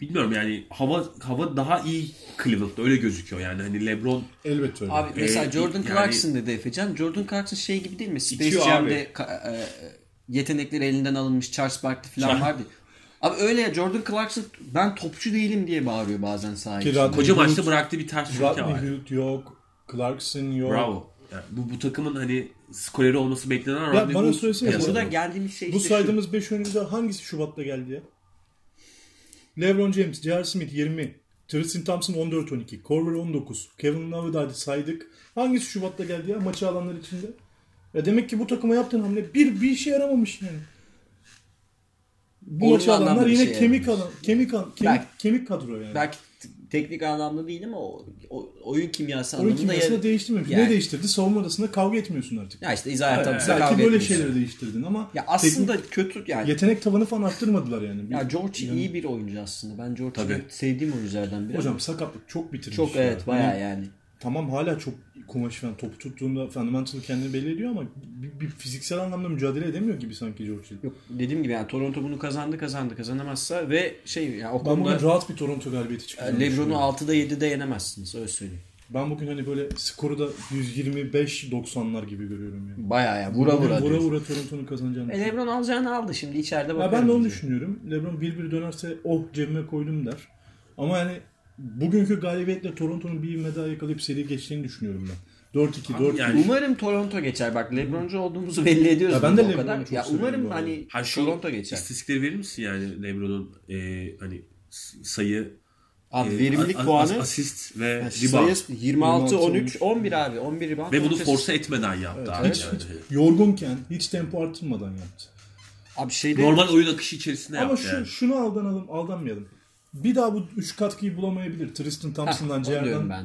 bilmiyorum yani hava hava daha iyi Cleveland'da öyle gözüküyor yani hani LeBron elbette öyle. Abi mesela Ee, Jordan yani- Clarkson dedi Efecan. Jordan Clarkson şey gibi değil mi? Space Jam'de e, yetenekleri elinden alınmış Charles Barkley falan vardı. Abi öyle ya Jordan Clarkson ben topçu değilim diye bağırıyor bazen Rodney koca maçta bıraktığı bir ters ülke var. Rodney Hood yok. Clarkson yok. Bravo. Yani bu, bu takımın hani skoreri olması beklenen Ya Rodney bana söylesene, piyasada. Burada geldiğimiz şey Bu işte şu. saydığımız 5 oyuncuda hangisi Şubat'ta geldi ya? LeBron James, J.R. Smith 20, Tristan Thompson 14-12, Korver 19, Kevin Love hadi saydık. Hangisi Şubat'ta geldi ya maçı alanlar içinde? Ya demek ki bu takıma yaptığın hamle bir bir işe yaramamış yani. Bu maçı alanlar yine şey kemik alan, kemik, al- kemik, Belki- kemik kadro yani. Belki teknik anlamda değil ama o, o- oyun kimyası Oyun anlamında kimyasını ya, değiştirmemiş. Yani- Ne değiştirdi? Savunma odasında kavga etmiyorsun artık. ya işte izah tabii Belki kavga böyle şeyleri değiştirdin ama Ya aslında kötü yani. yetenek tavanı falan arttırmadılar yani. Bir- Ya George iyi bir oyuncu aslında. Ben George'u sevdiğim oyunculardan biri. Hocam sakatlık çok bitirmiş. çok ya. evet bayağı yani. Tamam hala çok kumaş falan topu tuttuğunda fundamental kendini belli ediyor ama bir, bir fiziksel anlamda mücadele edemiyor gibi sanki George Hill. Yok dediğim gibi yani Toronto bunu kazandı kazandı kazanamazsa ve şey yani o Ben bugün konuda rahat bir Toronto galibiyeti çıkacağını LeBron'u düşünüyorum. 6'da 7'de yenemezsiniz öyle söyleyeyim. Ben bugün hani böyle skoru da 125-90'lar gibi görüyorum yani. Bayağı ya vura vura. vura, vura Toronto'nun kazanacağını E. LeBron alacağını aldı şimdi içeride Ya bakarım. ben de onu bize. düşünüyorum. LeBron 1-1 dönerse oh cebime koydum der. Ama yani bugünkü galibiyetle Toronto'nun bir ivme daha yakalayıp seri geçtiğini düşünüyorum ben. 4-2, Abi 4-1. yani- Umarım Toronto geçer. Bak LeBroncu olduğumuzu belli ediyoruz. Ya ben de o LeBron'u kadar. çok Ya umarım hani Ha şu Toronto geçer. istatistikleri verir misin yani LeBron'un e, hani sayı Abi e, verimlilik a- a- puanı asist ve sayı rebound 26 13 13. 11 abi. 11 rebound. ve bunu 13 force etmeden yaptı abi. Hiç, yani. hiç yorgunken, hiç tempo arttırmadan yaptı. Abi şeyde Normal oyun akışı içerisinde Ama yaptı şu, yani. şunu aldanalım, aldanmayalım. Bir daha bu üç katkıyı bulamayabilir. Tristan Thompson'dan,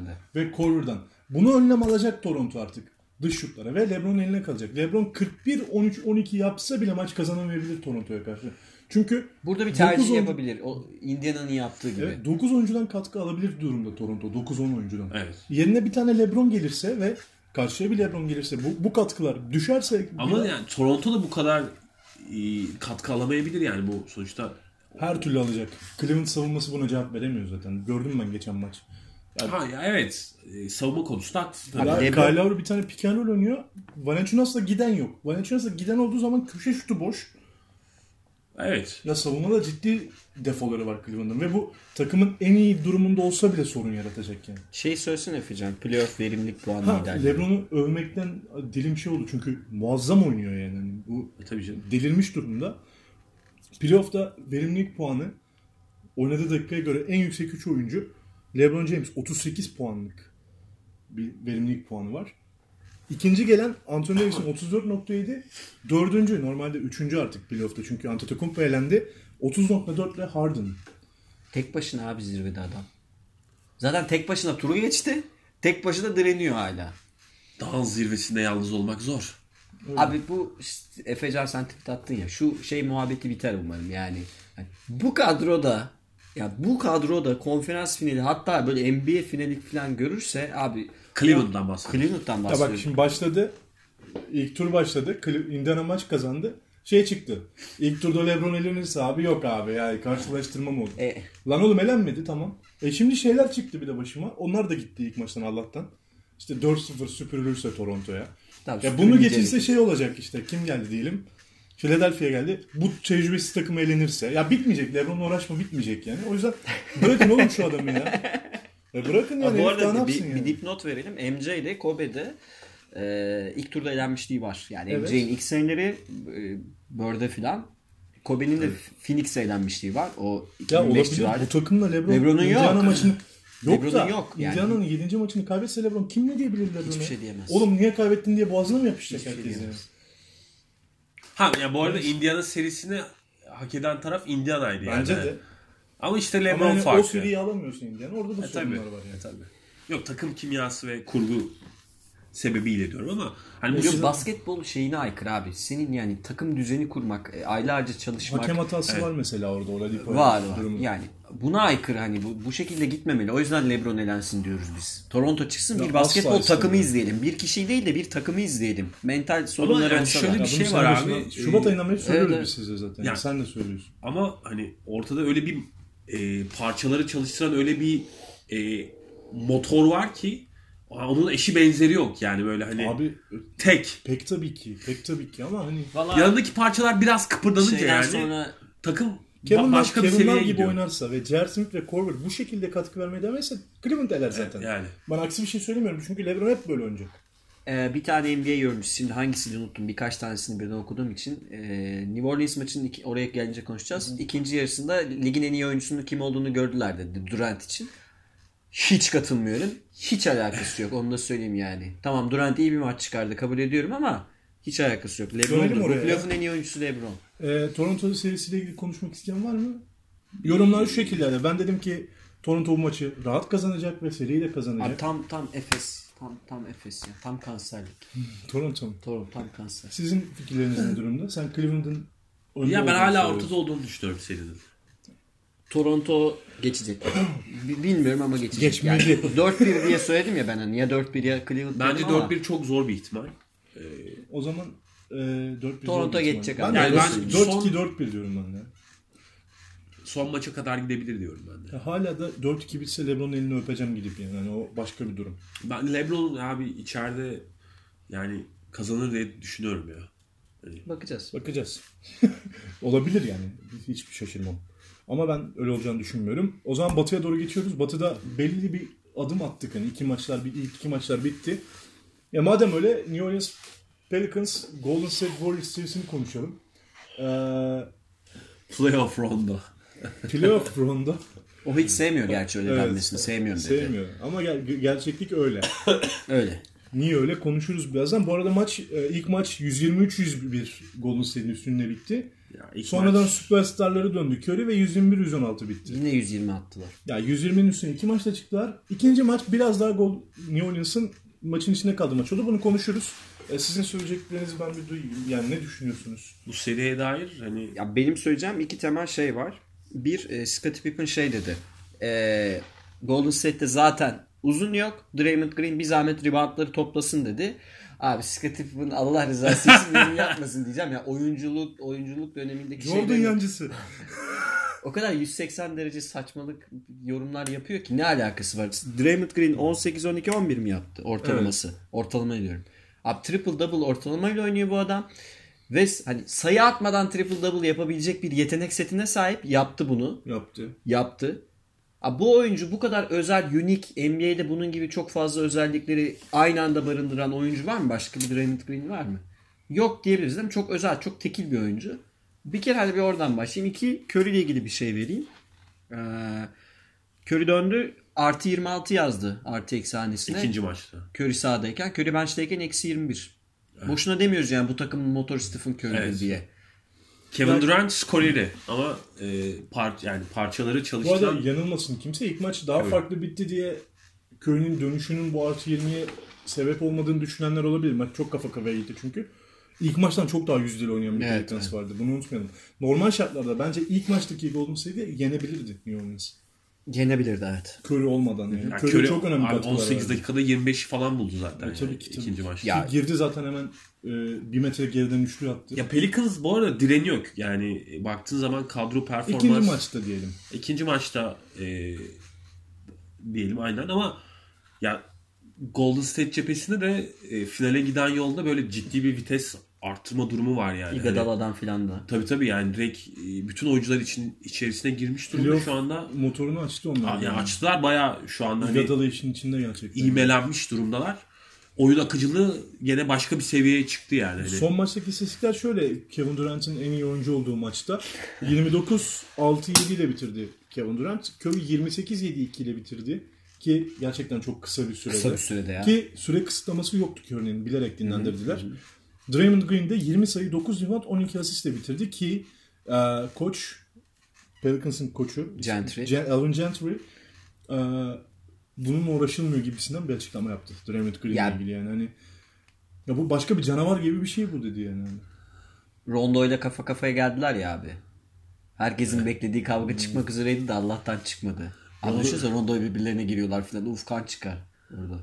de. ve Korver'dan. Bunu önlem alacak Toronto artık. Dış şutlara ve LeBron'un eline kalacak. LeBron 41-13-12 yapsa bile maç kazanamayabilir Toronto'ya karşı. Çünkü burada bir tercih oyuncu- yapabilir. O Indiana'nın yaptığı gibi. Evet, 9 oyuncudan katkı alabilir durumda Toronto. 9-10 oyuncudan. Evet. Yerine bir tane LeBron gelirse ve karşıya bir LeBron gelirse bu, bu katkılar düşerse Ama bir- yani Toronto da bu kadar e, katkı alamayabilir yani bu sonuçta. Her türlü alacak. Cleveland savunması buna cevap veremiyor zaten. Gördüm ben geçen maç. Ha ya evet. E, savunma konusunda haklısın LeBron- Kyle Lowry bir tane pick and roll oynuyor. Valanciunas'la giden yok. Valanciunas'la giden olduğu zaman köşe şutu boş. Evet. Ya savunmada ciddi defoları var Cleveland'ın ve bu takımın en iyi durumunda olsa bile sorun yaratacak yani. Şey söylesene Efecan. Playoff verimlilik puanı Ha, liderliği. LeBron'u övmekten dilim şey oldu çünkü muazzam oynuyor yani. Hani bu E, tabii canım. delirmiş durumda. Playoff'ta verimlilik puanı oynadığı dakikaya göre en yüksek 3 oyuncu LeBron James 38 puanlık bir verimlilik puanı var. İkinci gelen Anthony Davis'in 34.7. Dördüncü normalde üçüncü artık playoff'ta çünkü Antetokounmpo elendi. 30.4 ile Harden. Tek başına abi zirvede adam. Zaten tek başına turu geçti. Tek başına direniyor hala. Dağın zirvesinde yalnız olmak zor. Abi bu Efecan sen tweet attın ya şu şey muhabbeti biter umarım yani. Yani bu kadroda ya bu kadroda konferans finali hatta böyle NBA finali falan görürse abi Cleveland'dan bahsediyorum. Cleveland'dan Ya bahsediyorum. bak şimdi başladı. İlk tur başladı. Indiana maç kazandı. Şey çıktı. İlk turda LeBron elenirse abi yok abi yani karşılaştırma mı oldu? E, Lan oğlum elenmedi tamam. E şimdi şeyler çıktı bir de başıma. Onlar da gitti ilk maçtan Allah'tan. İşte 4-0 süpürülürse Toronto'ya. Tabii, Ya bunu geçilse şey olacak işte. Kim geldi diyelim. Philadelphia geldi. Bu tecrübesiz takım elenirse. Ya bitmeyecek. LeBron'la uğraşma bitmeyecek yani. O yüzden bırakın oğlum şu adamı ya. Ya bırakın yani. bu arada bir, yapsın bir yani? dipnot verelim. MJ de Kobe'de e, ilk turda elenmişliği var. Yani Evet. MJ'in ilk seneleri e, Bird'e filan. Kobe'nin de Phoenix'e elenmişliği var. O Ya 2005 olabilir. civarı. Bu takımla LeBron LeBron'un yok. Indiana maçını yok LeBron'un da yok yani. Indiana'nın 7. maçını kaybetse LeBron kim ne diyebilir LeBron'a? Hiçbir şey diyemez. Oğlum niye kaybettin diye boğazına mı yapışacak Hiçbir şey herkes ya? diyemez. Ha ya bu arada Indiana serisini hak eden taraf Indiana'ydı yani. Bence de. Ama işte Ama LeBron hani o farkı. seriyi alamıyorsun Indiana. Orada da E, tabii. sorunlar var yani. E, tabii. Yok takım kimyası ve kurgu sebebiyle diyorum ama hani bu Yok basketbol şeyine aykırı abi. Senin yani takım düzeni kurmak, e, aylarca çalışmak Hakem hatası Evet. var mesela orada. Oladipo var var. durumu. Yani buna aykırı hani bu, bu şekilde gitmemeli. O yüzden LeBron elensin diyoruz biz. Toronto çıksın Ya bir basketbol takımı izleyelim. Bir kişi değil de bir takımı izleyelim. Mental Ama sorunları yani olsa şöyle bir şey var abi. başına- Şubat ayından beri söylüyoruz evet, biz size zaten. Yani- Sen de söylüyorsun. Ama hani ortada öyle bir e, parçaları çalıştıran öyle bir e, motor var ki onun eşi benzeri yok yani böyle hani Abi tek. pek tabii ki. Pek tabii ki ama hani Vallahi Yanındaki parçalar biraz kıpırdanınca şeyden yani sonra takım Kevin Love, başka bir Kevin Love seviyeye gibi gidiyor. oynarsa ve J.R. Smith ve Korver bu şekilde katkı vermeye devam etse Cleveland eler zaten. yani. Ben aksi bir şey söylemiyorum çünkü LeBron hep böyle oynayacak. Ee, bir tane NBA yorumcusu şimdi hangisini unuttum birkaç tanesini birden okuduğum için ee, New Orleans maçının iki- oraya gelince konuşacağız. İkinci yarısında ligin en iyi oyuncusunun kim olduğunu gördüler dedi Durant için. Hiç katılmıyorum. Hiç alakası yok. Onu da söyleyeyim yani. Tamam Durant iyi bir maç çıkardı kabul ediyorum ama hiç alakası yok. Dönelim LeBron bu oraya. playoff'un en iyi oyuncusu LeBron. Ee, Toronto serisiyle ilgili konuşmak isteyen var mı? Yorumlar şu şekillerde. Ben dedim ki Toronto bu maçı rahat kazanacak ve seriyi de kazanacak. Abi tam tam Efes. Tam tam Efes ya. Tam kanserlik. Toronto mu? Doğru tam kanser. Sizin fikirleriniz ne durumda? Sen Cleveland'ın Ya ben hala ortada olduğunu düşünüyorum serinin. Toronto geçecek. Bi- Bilmiyorum ama geçecek. Geçmeli. Yani 4-1 diye söyledim ya ben hani ya 4-1 ya Cleveland Bence dedim ama 4-1 çok zor bir ihtimal. O zaman e, 4-1 Toronto geçecek abi. Ben Yani de ben 4-2-4-1 diyorum ben de. Son maça kadar gidebilir diyorum ben de. Ya hala da 4-2 bitse LeBron'un elini öpeceğim gidip yani. yani o başka bir durum. Ben LeBron abi içeride yani kazanır diye düşünüyorum ya. bakacağız. Bakacağız. Olabilir yani. Hiçbir şaşırmam. Ama ben öyle olacağını düşünmüyorum. O zaman Batı'ya doğru geçiyoruz. Batı'da belli bir adım attık. Hani iki maçlar, bir- ilk iki maçlar bitti. Ya madem öyle New Orleans Pelicans Golden State Warriors serisini konuşalım. Ee, Playoff round'da. playoff round'da O hiç sevmiyor gerçi öyle Evet. denmesini. Sevmiyorum dedi. sevmiyor. Ama ger- gerçeklik öyle. Öyle. Niye öyle konuşuruz birazdan. Bu arada maç e, ilk maç 123-101 Golden State'in üstünde bitti. Ya ilk Sonradan maç- süperstarları döndü. Curry ve 121-116 bitti. Yine 120 attılar. Ya 120'nin üstüne iki maçta çıktılar. İkinci maç biraz daha gol New Orleans'ın maçın içinde kaldı maç oldu. Bunu konuşuruz. E, sizin söyleyeceklerinizi ben bir duyayım. Yani ne düşünüyorsunuz? bu seriye dair hani Ya benim söyleyeceğim iki temel şey var. Bir, e, Scottie Pippen şey dedi. E, Golden State'te zaten uzun yok. Draymond Green bir zahmet reboundları toplasın dedi. Abi Scottie Allah rızası için bunu yapmasın diyeceğim ya. Oyunculuk oyunculuk dönemindeki Jordan şeyleri- yancısı. o kadar 180 derece saçmalık yorumlar yapıyor ki ne alakası var? Draymond Green 18 12 11 mi yaptı ortalaması? Ortalama diyorum. Abi triple double ortalamayla oynuyor bu adam. Ve hani sayı atmadan triple double yapabilecek bir yetenek setine sahip. Yaptı bunu. Yaptı. Yaptı. Bu oyuncu bu kadar özel, unik, NBA'de bunun gibi çok fazla özellikleri aynı anda barındıran oyuncu var mı? Başka bir Draymond Green var mı? Yok diyebiliriz değil mi? Çok özel, çok tekil bir oyuncu. Bir kere hadi bir oradan başlayayım. İki, Curry ile ilgili bir şey vereyim. Ee, Curry döndü. Artı 26 yazdı artı eksi hanesine. İkinci maçta. Curry sahadayken. Curry bench'teyken eksi 21. Boşuna demiyoruz yani bu takımın motoru Stephen Curry'dir Evet. diye. Kevin Durant skoreri ama e, par yani parçaları Bu çalıştıran arada yanılmasın kimse ilk maç daha Evet. farklı bitti diye Curry'nin dönüşünün bu artı 20'ye sebep olmadığını düşünenler olabilir. Maç çok kafa kafaya gitti çünkü. İlk maçtan çok daha yüzdeli oynayan bir Evet, Pelicans vardı. Bunu unutmayalım. Normal şartlarda bence ilk maçtaki Golden State'i yenebilirdi New Orleans. Yenebilirdi evet. Curry olmadan yani. yani Curry, Curry çok önemli katkılar 18 verdi. dakikada 25 falan buldu zaten. E, tabii yani ki, tabii ikinci ki. maç. Ya- Girdi zaten hemen e, bir metre geriden üçlü attı. Ya Pelicans bu arada direniyor. Yani baktığın zaman kadro performans İkinci maçta diyelim. İkinci maçta e, diyelim aynen ama ya Golden State cephesinde de e, finale giden yolda böyle ciddi bir vites arttırma durumu var yani. Hani, Iguodala'dan filan da. tabii tabii yani direkt e, bütün oyuncular için içerisine girmiş durumda Playoff şu anda. Motorunu açtı onlar. Yani açtılar bayağı şu anda hani Iguodala işin içinde gerçekten. iğmelenmiş durumdalar. Oyun akıcılığı gene başka bir seviyeye çıktı yani. Hani Son maçtaki istatistikler şöyle. Kevin Durant'ın en iyi oyuncu olduğu maçta 29-6-7 ile bitirdi Kevin Durant. Curry 28-7-2 ile bitirdi. Ki gerçekten çok kısa bir sürede. Kısa bir sürede ya. Ki süre kısıtlaması yoktu Curry'nin. Bilerek dinlendirdiler. Draymond Green de 20 sayı 9 rebound 12 asistle bitirdi ki e, koç Pelicans'ın koçu Gentry. Gen- Alvin Gentry e, bununla uğraşılmıyor gibisinden bir açıklama yaptı. Draymond Green'le Ya- ilgili yani hani ya bu başka bir canavar gibi bir şey bu dedi yani. Rondo ile kafa kafaya geldiler ya abi. Herkesin beklediği kavga çıkmak üzereydi de Allah'tan çıkmadı. Abi düşünsene Rondo birbirlerine giriyorlar filan. Uf kan çıkar orada.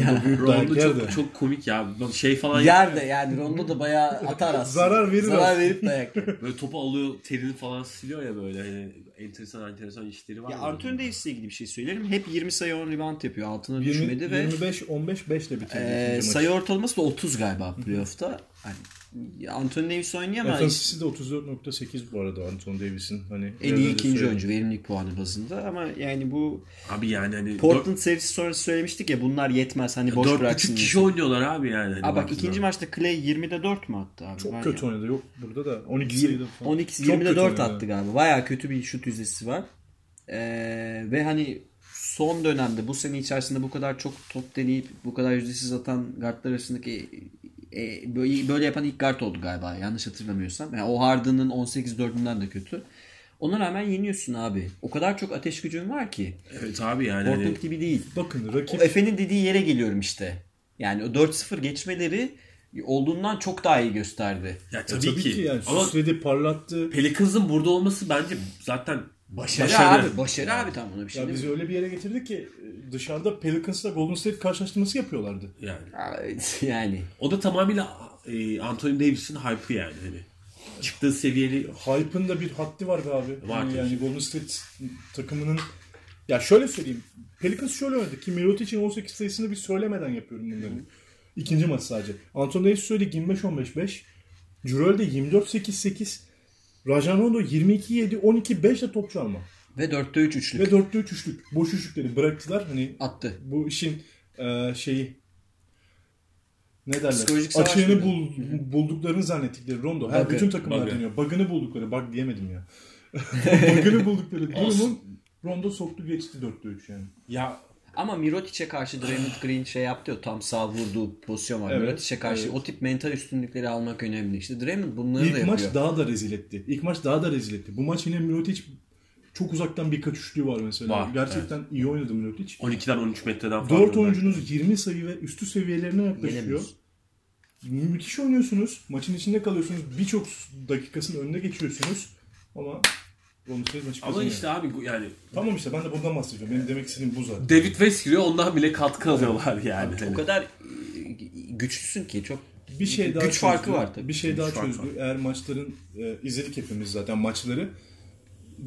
Ya, Rondo çok, de. çok komik ya. Şey falan Yer de yani Rondo da bayağı atar aslında. Zarar verir Zarar aslında. verip dayak yer. Böyle topu alıyor, terini falan siliyor ya böyle. Hani enteresan enteresan işleri var. Ya. Anthony Davis'le ilgili bir şey söylerim. Hep 20 sayı 10 rebound yapıyor. Altına 20, düşmedi ve 25 15 5 ile bitirdi. e, sayı maçı. ortalaması da 30 galiba playoff'ta. Hani Anthony Davis oynuyor ama Efensisi de 34.8 bu arada Anthony Davis'in. Hani en iyi ikinci söyledim. oyuncu verimlilik puanı bazında ama yani bu Abi yani hani Portland serisi sonrası söylemiştik ya bunlar yetmez hani boş dört bıraksın. buçuk kişi oynuyorlar abi yani. Hani Aa bak ikinci zaman. maçta Clay 20'de 4 mü attı abi? Çok kötü oynadı. Yok burada da 12 sayıda falan. 12 Çok 20'de kötü 4 oynadı. attı galiba. Baya kötü bir şut yüzdesi var. Ee, ve hani son dönemde bu sene içerisinde bu kadar çok top deneyip bu kadar yüzdesiz atan guardlar arasındaki e, böyle, böyle yapan ilk guard oldu galiba yanlış hatırlamıyorsam. Yani o Harden'ın 18-4'ünden de kötü. Ona rağmen yeniyorsun abi. O kadar çok ateş gücün var ki. Evet abi yani. Portland hani, gibi değil. Bakın O rakip Efe'nin dediği yere geliyorum işte. Yani o 4-0 geçmeleri olduğundan çok daha iyi gösterdi. ya E, tabii, ki. yani Ama süsledi, parlattı. Pelicans'ın burada olması bence zaten Başarı, Başarı. abi. Başarı abi tam ona bir şey Ya bizi mi? öyle bir yere getirdi ki e, dışarıda Pelicans'la Golden State karşılaştırması yapıyorlardı. yani. Evet, Yani. O da tamamıyla e, Anthony Davis'in hype'ı yani. Hani çıktığı seviyeli Hype'ın da bir haddi var be abi. Var tabii. yani Golden State takımının ya şöyle söyleyeyim. Pelicans şöyle oynadı ki Mirotic'in 18 sayısını bir söylemeden yapıyorum bunları. İkinci maç sadece. Anthony Davis söyledi 25-15-5. Jurel de 24-8-8. Rajan Rondo 22-7, 12-5 de top çalma. Ve 4'te 3 üçlük. Ve 4'te 3 üçlük. Boş üçlükleri bıraktılar. Hani attı. bu işin e, şeyi ne derler? Psikolojik savaş Açığını bul, bulduklarını zannettikleri Rondo. Her Bug'ı, bütün takımlar bug'ı. deniyor. Bug'ını buldukları. Bug diyemedim ya. Bug'ını buldukları durumun Rondo soktu geçti 4'te 3 yani. ya Ama Mirotic'e karşı Draymond Green şey yaptı ya tam sağ vurduğu pozisyon var. Evet, Mirotic'e karşı evet. o tip mental üstünlükleri almak önemli. İşte Draymond bunları da İlk yapıyor. maç daha da rezil etti. İlk maç daha da rezil etti. Bu maç yine Mirotic çok uzaktan birkaç üçlüğü var mesela. Var, Gerçekten iyi oynadı Mirotic. 12'den 13 metreden falan. 4 oyuncunuz 20 sayı ve üstü seviyelerine yaklaşıyor. Müthiş oynuyorsunuz. Maçın içinde kalıyorsunuz. Birçok dakikasının önüne geçiyorsunuz. Ama Maçı Ama kazanıyor. işte abi yani Tamam işte ben de bundan bahsediyorum. Benim demek istediğim bu zaten. David West giriyor ondan bile katkı alıyorlar yani. O kadar e, güçlüsün ki çok bir şey daha güç farkı çözdü. var tabii. Bir şey daha Güç farkı çözdü. Eğer maçların e, izledik hepimiz zaten maçları.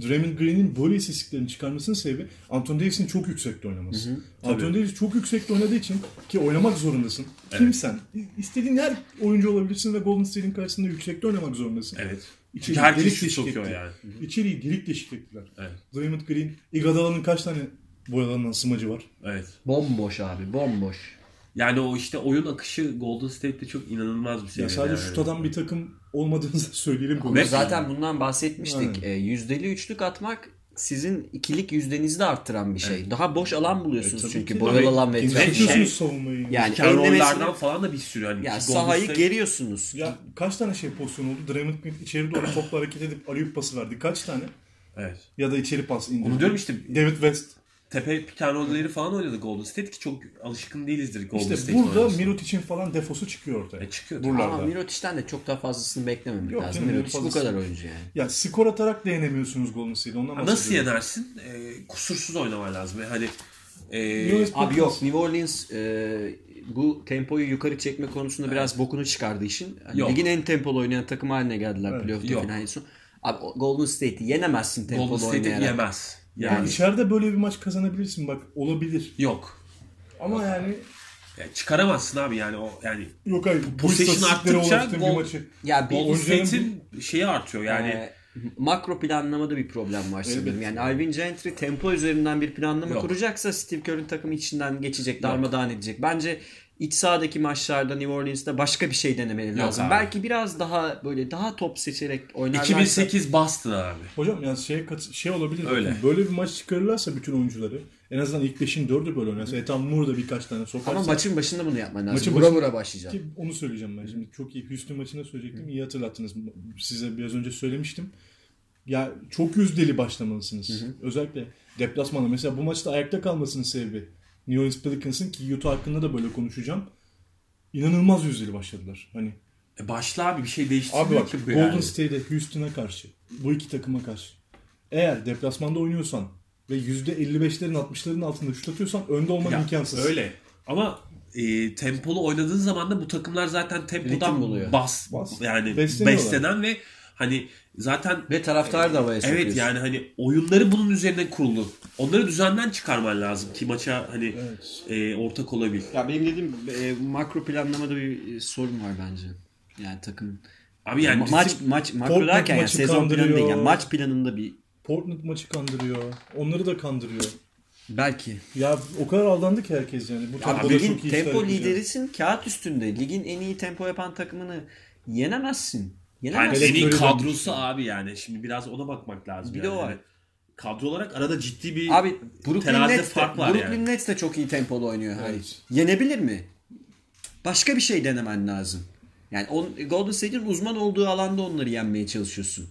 Draymond Green'in böyle istatistiklerini çıkarmasının sebebi Anthony Davis'in çok yüksekte oynaması. Anthony Davis çok yüksekte oynadığı için ki oynamak zorundasın. Kimsen. istediğin her oyuncu olabilirsin ve Golden State'in karşısında yüksekte oynamak zorundasın. Evet. İçeri Çünkü herkes delik sokuyor etti. yani. İçeriği delik deşik ettiler. Evet. Draymond Green, Iguodala'nın kaç tane boyalanan smacı var? Evet. bomboş abi bomboş. Yani o işte oyun akışı Golden State'de çok inanılmaz bir Ya seviyede. sadece yani. şut atan bir takım olmadığınızı söyleyelim. Ama zaten bundan bahsetmiştik. Aynen. E, yüzdeli üçlük atmak sizin ikilik yüzdenizi de arttıran bir şey. Daha boş alan buluyorsunuz tabii çünkü boyalı alan ve etrafı. Şey- savunmayı. Yani roll'lardan falan da bir sürü. Hani Ya sahayı State- geriyorsunuz. Ya kaç tane şey pozisyon oldu? Draymond Green içeri doğru topla hareket edip alley pası verdi. Kaç tane? Evet. Ya da içeri pas indirdi. Onu diyorum işte David West. Tepe roll'leri falan oynadı Golden State ki çok alışkın değilizdir Golden İşte State burada oynamasına. Mirotic'in falan defosu çıkıyor ortaya. E çıkıyor. Buralarda. Ama Mirotic'ten de çok daha fazlasını beklememek Yok lazım. Mirotic bu fazlası- kadar oyuncu yani. Ya skor atarak da yenemiyorsunuz Golden State'i. Ondan Nasıl yenersin? E, kusursuz oynaman lazım. Yani hani e, New Orleans Abi yok New Orleans e, bu tempoyu yukarı çekme konusunda biraz bokunu çıkardı işin. Hani Yok. ligin en tempolu oynayan takım haline geldiler Evet, playoff'ta yok. son. Abi Golden State'i yenemezsin tempolu Golden State'i yemez. Yani Yani, içeride böyle bir maç kazanabilirsin bak olabilir. yok. Ama yani Yani çıkaramazsın abi yani o yani yok hayır. Bu Possession arttıkça gol- maçı. Ya bir State'in şeyi artıyor yani. e, makro planlamada bir problem var sanırım. Yani Alvin Gentry tempo üzerinden bir planlama Yok. kuracaksa Steve Kerr'ün takımı içinden geçecek, darmadağın edecek. Bence iç sahadaki maçlarda New Orleans'ta başka bir şey denemeleri lazım. abi. Belki biraz daha böyle daha top seçerek oynarlarsa 2008 Boston abi. Hocam yani şey, şey olabilir. Öyle. Böyle bir maç çıkarırlarsa bütün oyuncuları en azından ilk 5'in 4'ü böyle oynarsa. Ethan Moore da birkaç tane sokarsa. ama maçın başında bunu yapman lazım. Maçın vura başında- vura başlayacaksın. Ki onu söyleyeceğim ben şimdi. Çok iyi. Houston maçında söyleyecektim. İyi hatırlattınız. Size biraz önce söylemiştim. Ya çok yüzdeli başlamalısınız. Özellikle deplasmanda. Mesela bu maçta ayakta kalmasının sebebi New Orleans Pelicans'ın ki Utah hakkında da böyle konuşacağım. İnanılmaz yüzdeli başladılar. Hani E başla abi bir şey değiştirmiyor abi bak ki bu Golden yani. State'e Houston'a karşı bu iki takıma karşı eğer deplasmanda oynuyorsan ve %55'lerin 60'ların altında şut atıyorsan önde olman Ya, imkansız. Öyle. Ama e, tempolu oynadığın zaman da bu takımlar zaten tempodan bas, Bas. yani beslenen ve hani zaten Ve taraftar da sokuyorsun. evet yani hani oyunları bunun üzerine kurulu. Onları düzenden çıkarman lazım ki maça hani Evet. e, ortak olabil. Ya benim dediğim e, makro planlamada bir e, sorun var bence. Yani takım Abi yani Ma- maç maç makro Portland derken yani sezon planı değil. Yani maç planında bir Portland maçı kandırıyor. Onları da kandırıyor. belki. Ya o kadar aldandı ki herkes yani. Bu Abi tempoda ligin çok iyi işler tempo liderisin kağıt üstünde. Ligin en iyi tempo yapan takımını yenemezsin. Yani Yenemezsin. en iyi kadrosu abi yani. Şimdi biraz ona bakmak lazım. Bir yani. de o var. Hani kadro olarak arada ciddi bir Abi Brooklyn terazide Nets de, fark var Brooklyn yani. Nets de çok iyi tempolu oynuyor. Hani Evet. yenebilir mi? Başka bir şey denemen lazım. Yani on, Golden State'in uzman olduğu alanda onları yenmeye çalışıyorsun.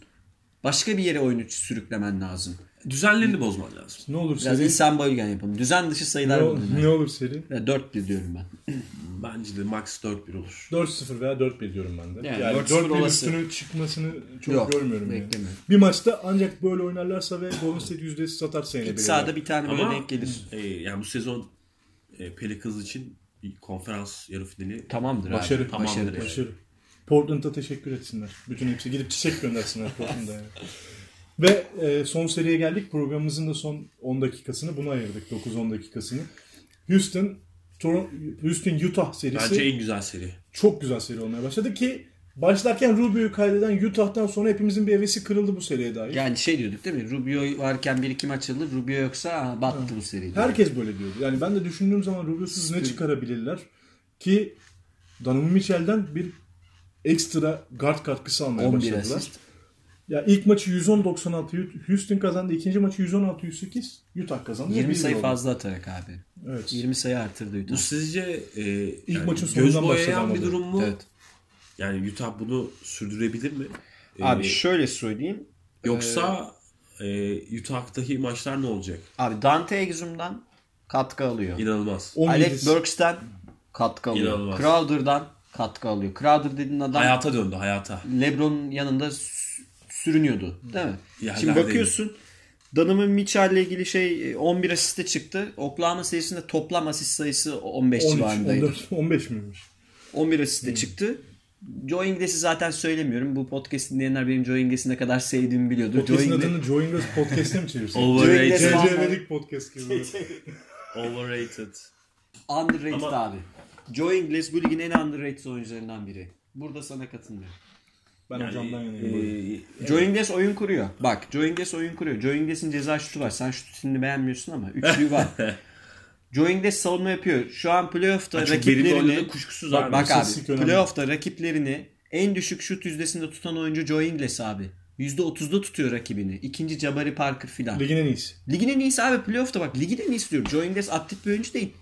Başka bir yere oyunu sürüklemen lazım. Düzenlerini bozman lazım. Ne olur Biraz seri. insan bölgen yapalım. Düzen dışı Ne, sayılar ol- bunlar. ne olur seri. Ya 4 diyorum ben. Bence de max 4-1 olur. 4-0 veya 4-1 diyorum ben de. Yani Yani, 4-0 4-1 olası. üstünü çıkmasını çok Yok, görmüyorum. Yani. beklemiyorum. Bir maçta ancak böyle oynarlarsa ve Golden State yüzdesi satarsa yine İç sahada bir tane böyle Ama denk gelir. e, yani bu sezon e, Pelicans için bir konferans yarı finali Tamamdır Başarı. abi. Tamamdır Başarı. yani. Başarı. Portland'a teşekkür etsinler. Bütün hepsi gidip çiçek göndersinler Portland'a yani. Ve e, son seriye geldik. Programımızın da son 10 dakikasını buna ayırdık. 9-10 dakikasını. Houston Toronto, Houston Utah serisi bence en güzel seri. çok güzel seri olmaya başladı ki başlarken Rubio'yu kaydeden Utah'tan sonra hepimizin bir hevesi kırıldı bu seriye dair. Yani şey diyorduk değil mi? Rubio varken bir iki maç alır. Rubio yoksa aa, battı bu seri. diyor. Herkes böyle diyordu. Yani ben de düşündüğüm zaman Rubio'suz ne çıkarabilirler ki Donovan Mitchell'den bir ekstra guard katkısı almaya 11 başladılar. asist. Ya ilk maçı 110-96 Houston kazandı. İkinci maçı 116-108 Utah kazandı. 20 Bir sayı oldu. fazla atarak abi. Evet. 20 sayı artırdı Utah. Bu sizce e, yani maçın göz boyayan bir durum mu? Evet. Yani Utah bunu sürdürebilir mi? E, Abi şöyle söyleyeyim. yoksa e, Utah'taki maçlar ne olacak? Abi Dante Exum'dan katkı alıyor. İnanılmaz. 17 Alex Burks'ten katkı alıyor. İnanılmaz. Crowder'dan katkı alıyor. Crowder dediğin adam Hayata döndü hayata. LeBron'un yanında sürünüyordu. Değil mi? Yerlerdeydi. Şimdi bakıyorsun Donovan Mitchell'le ilgili şey e, 11 asiste çıktı. Oklahoma serisinde toplam asist sayısı 15 13, civarındaydı. 14, 15 miymiş? 11 asiste çıktı. Joe Ingles'i zaten söylemiyorum. Bu podcast dinleyenler benim Joe Ingles'i ne kadar sevdiğimi biliyordur. Joe Podcast'ın Ingles... adını Joe Ingles Podcast'e mi çevirsin? Overrated. Joe Ingles- CC Vedik Podcast gibi. Overrated. Underrated Ama- abi. Joe Ingles bu ligin en underrated oyuncularından biri. Burada sana katılmıyorum. Ben Yani, hocamdan yanayım. böyle. e, Joe Ingles oyun kuruyor. Bak Joe Ingles oyun kuruyor. Joe Ingles'in ceza şutu var. Sen şutu stilini beğenmiyorsun ama üçlüğü var. Joe Ingles savunma yapıyor. Şu an playoff'ta verimli rakiplerini kuşkusuz bak, abi. bak abi playoff'ta rakiplerini en düşük şut yüzdesinde tutan oyuncu Joe Ingles abi. %30'da tutuyor rakibini. İkinci Jabari Parker filan. Ligin en iyisi. Ligin en iyisi abi playoff'ta bak. Ligin en iyisi diyorum. Joe Ingles atlet bir oyuncu değil.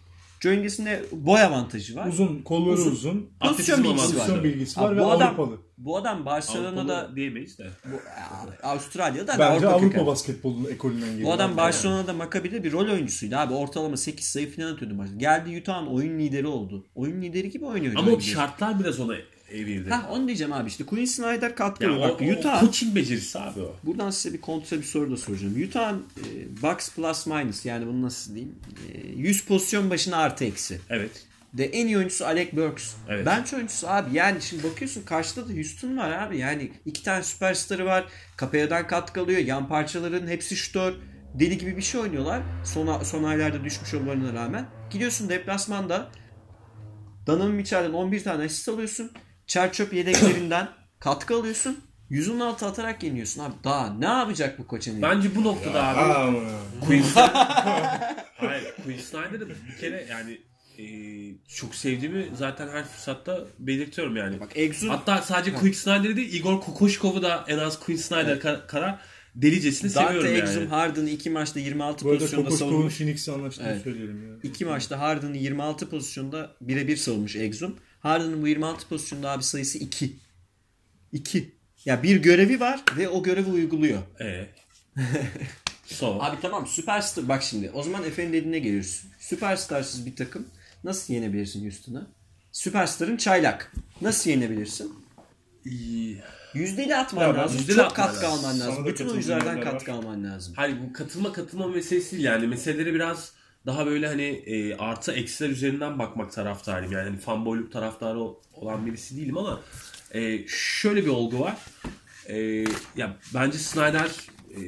Joe Ingles'in de boy avantajı var. Uzun, kolları Uzun. uzun. Pozisyon bilgisi var. Pozisyon bilgisi Abi var ve bu adam- Avrupalı. Bu adam Barcelona'da Avrupalı diyemeyiz de. bu, Avustralya'da da Bence Avrupa Avrupa basketbolunun ekolünden geliyor. Bu adam Yani. Barcelona'da Maccabi'de bir rol oyuncusuydu abi. Ortalama 8 sayı falan atıyordu maçta. Geldi Utah'ın oyun lideri oldu. Oyun lideri gibi oynuyor. Ama o şartlar biraz ona evirdi. Hah onu diyeceğim abi işte. Quinn Snyder katkı o, Bak o Utah coaching becerisi abi o. Buradan size bir kontra bir soru da soracağım. Utah'ın e, box plus minus yani bunu nasıl diyeyim? E, 100 pozisyon başına artı eksi. Evet. De en iyi oyuncusu Alec Burks. Evet. Bench oyuncusu abi. Yani şimdi bakıyorsun karşıda da Houston var abi. Yani iki tane süperstarı var. Kapaya'dan katkı alıyor. Yan parçaların hepsi şutör. Deli gibi bir şey oynuyorlar. Son, son aylarda düşmüş olmalarına rağmen. Gidiyorsun deplasmanda Donovan Mitchell'den 11 tane asist alıyorsun. Çerçöp yedeklerinden katkı alıyorsun. 100'ün altı atarak yeniyorsun abi. Daha ne yapacak bu koç Bence bu noktada abi Snyder Hayır, Quinn Snyder'ı bir kere yani e, çok sevdiğimi zaten her fırsatta belirtiyorum yani. Bak Exum Hatta sadece Quinn Snyder'ı değil Igor Kokoşkov'u da en az Quinn Snyder ka- kadar delicesini Dante seviyorum Exum yani. Harden'ı iki maçta 26 Bu arada pozisyonda savunmuş. Phoenix'le anlaştığını Evet. söyleyelim ya. İki maçta Harden'ı 26 pozisyonda birebir savunmuş Exum. Harden'ın bu 26 pozisyonda abi sayısı 2. 2. Ya bir görevi var ve o görevi uyguluyor. Ee, so. Abi tamam süperstar bak şimdi o zaman Efe'nin dediğine geliyoruz. Süperstarsız bir takım nasıl yenebilirsin Houston'ı? Süperstarın çaylak. Nasıl yenebilirsin? İyi. Yüzdeli atman Ya lazım. yüzdeli Çok atman katkı lazım. alman lazım. Sana da Bütün oyunculardan katkı var. alman lazım. Hayır bu katılma katılma meselesi yani. Meseleleri biraz daha böyle hani e, artı eksiler üzerinden bakmak taraftarıyım. Yani hani fanboyluk taraftarı olan birisi değilim ama e, şöyle bir olgu var. E, ya bence Snyder e,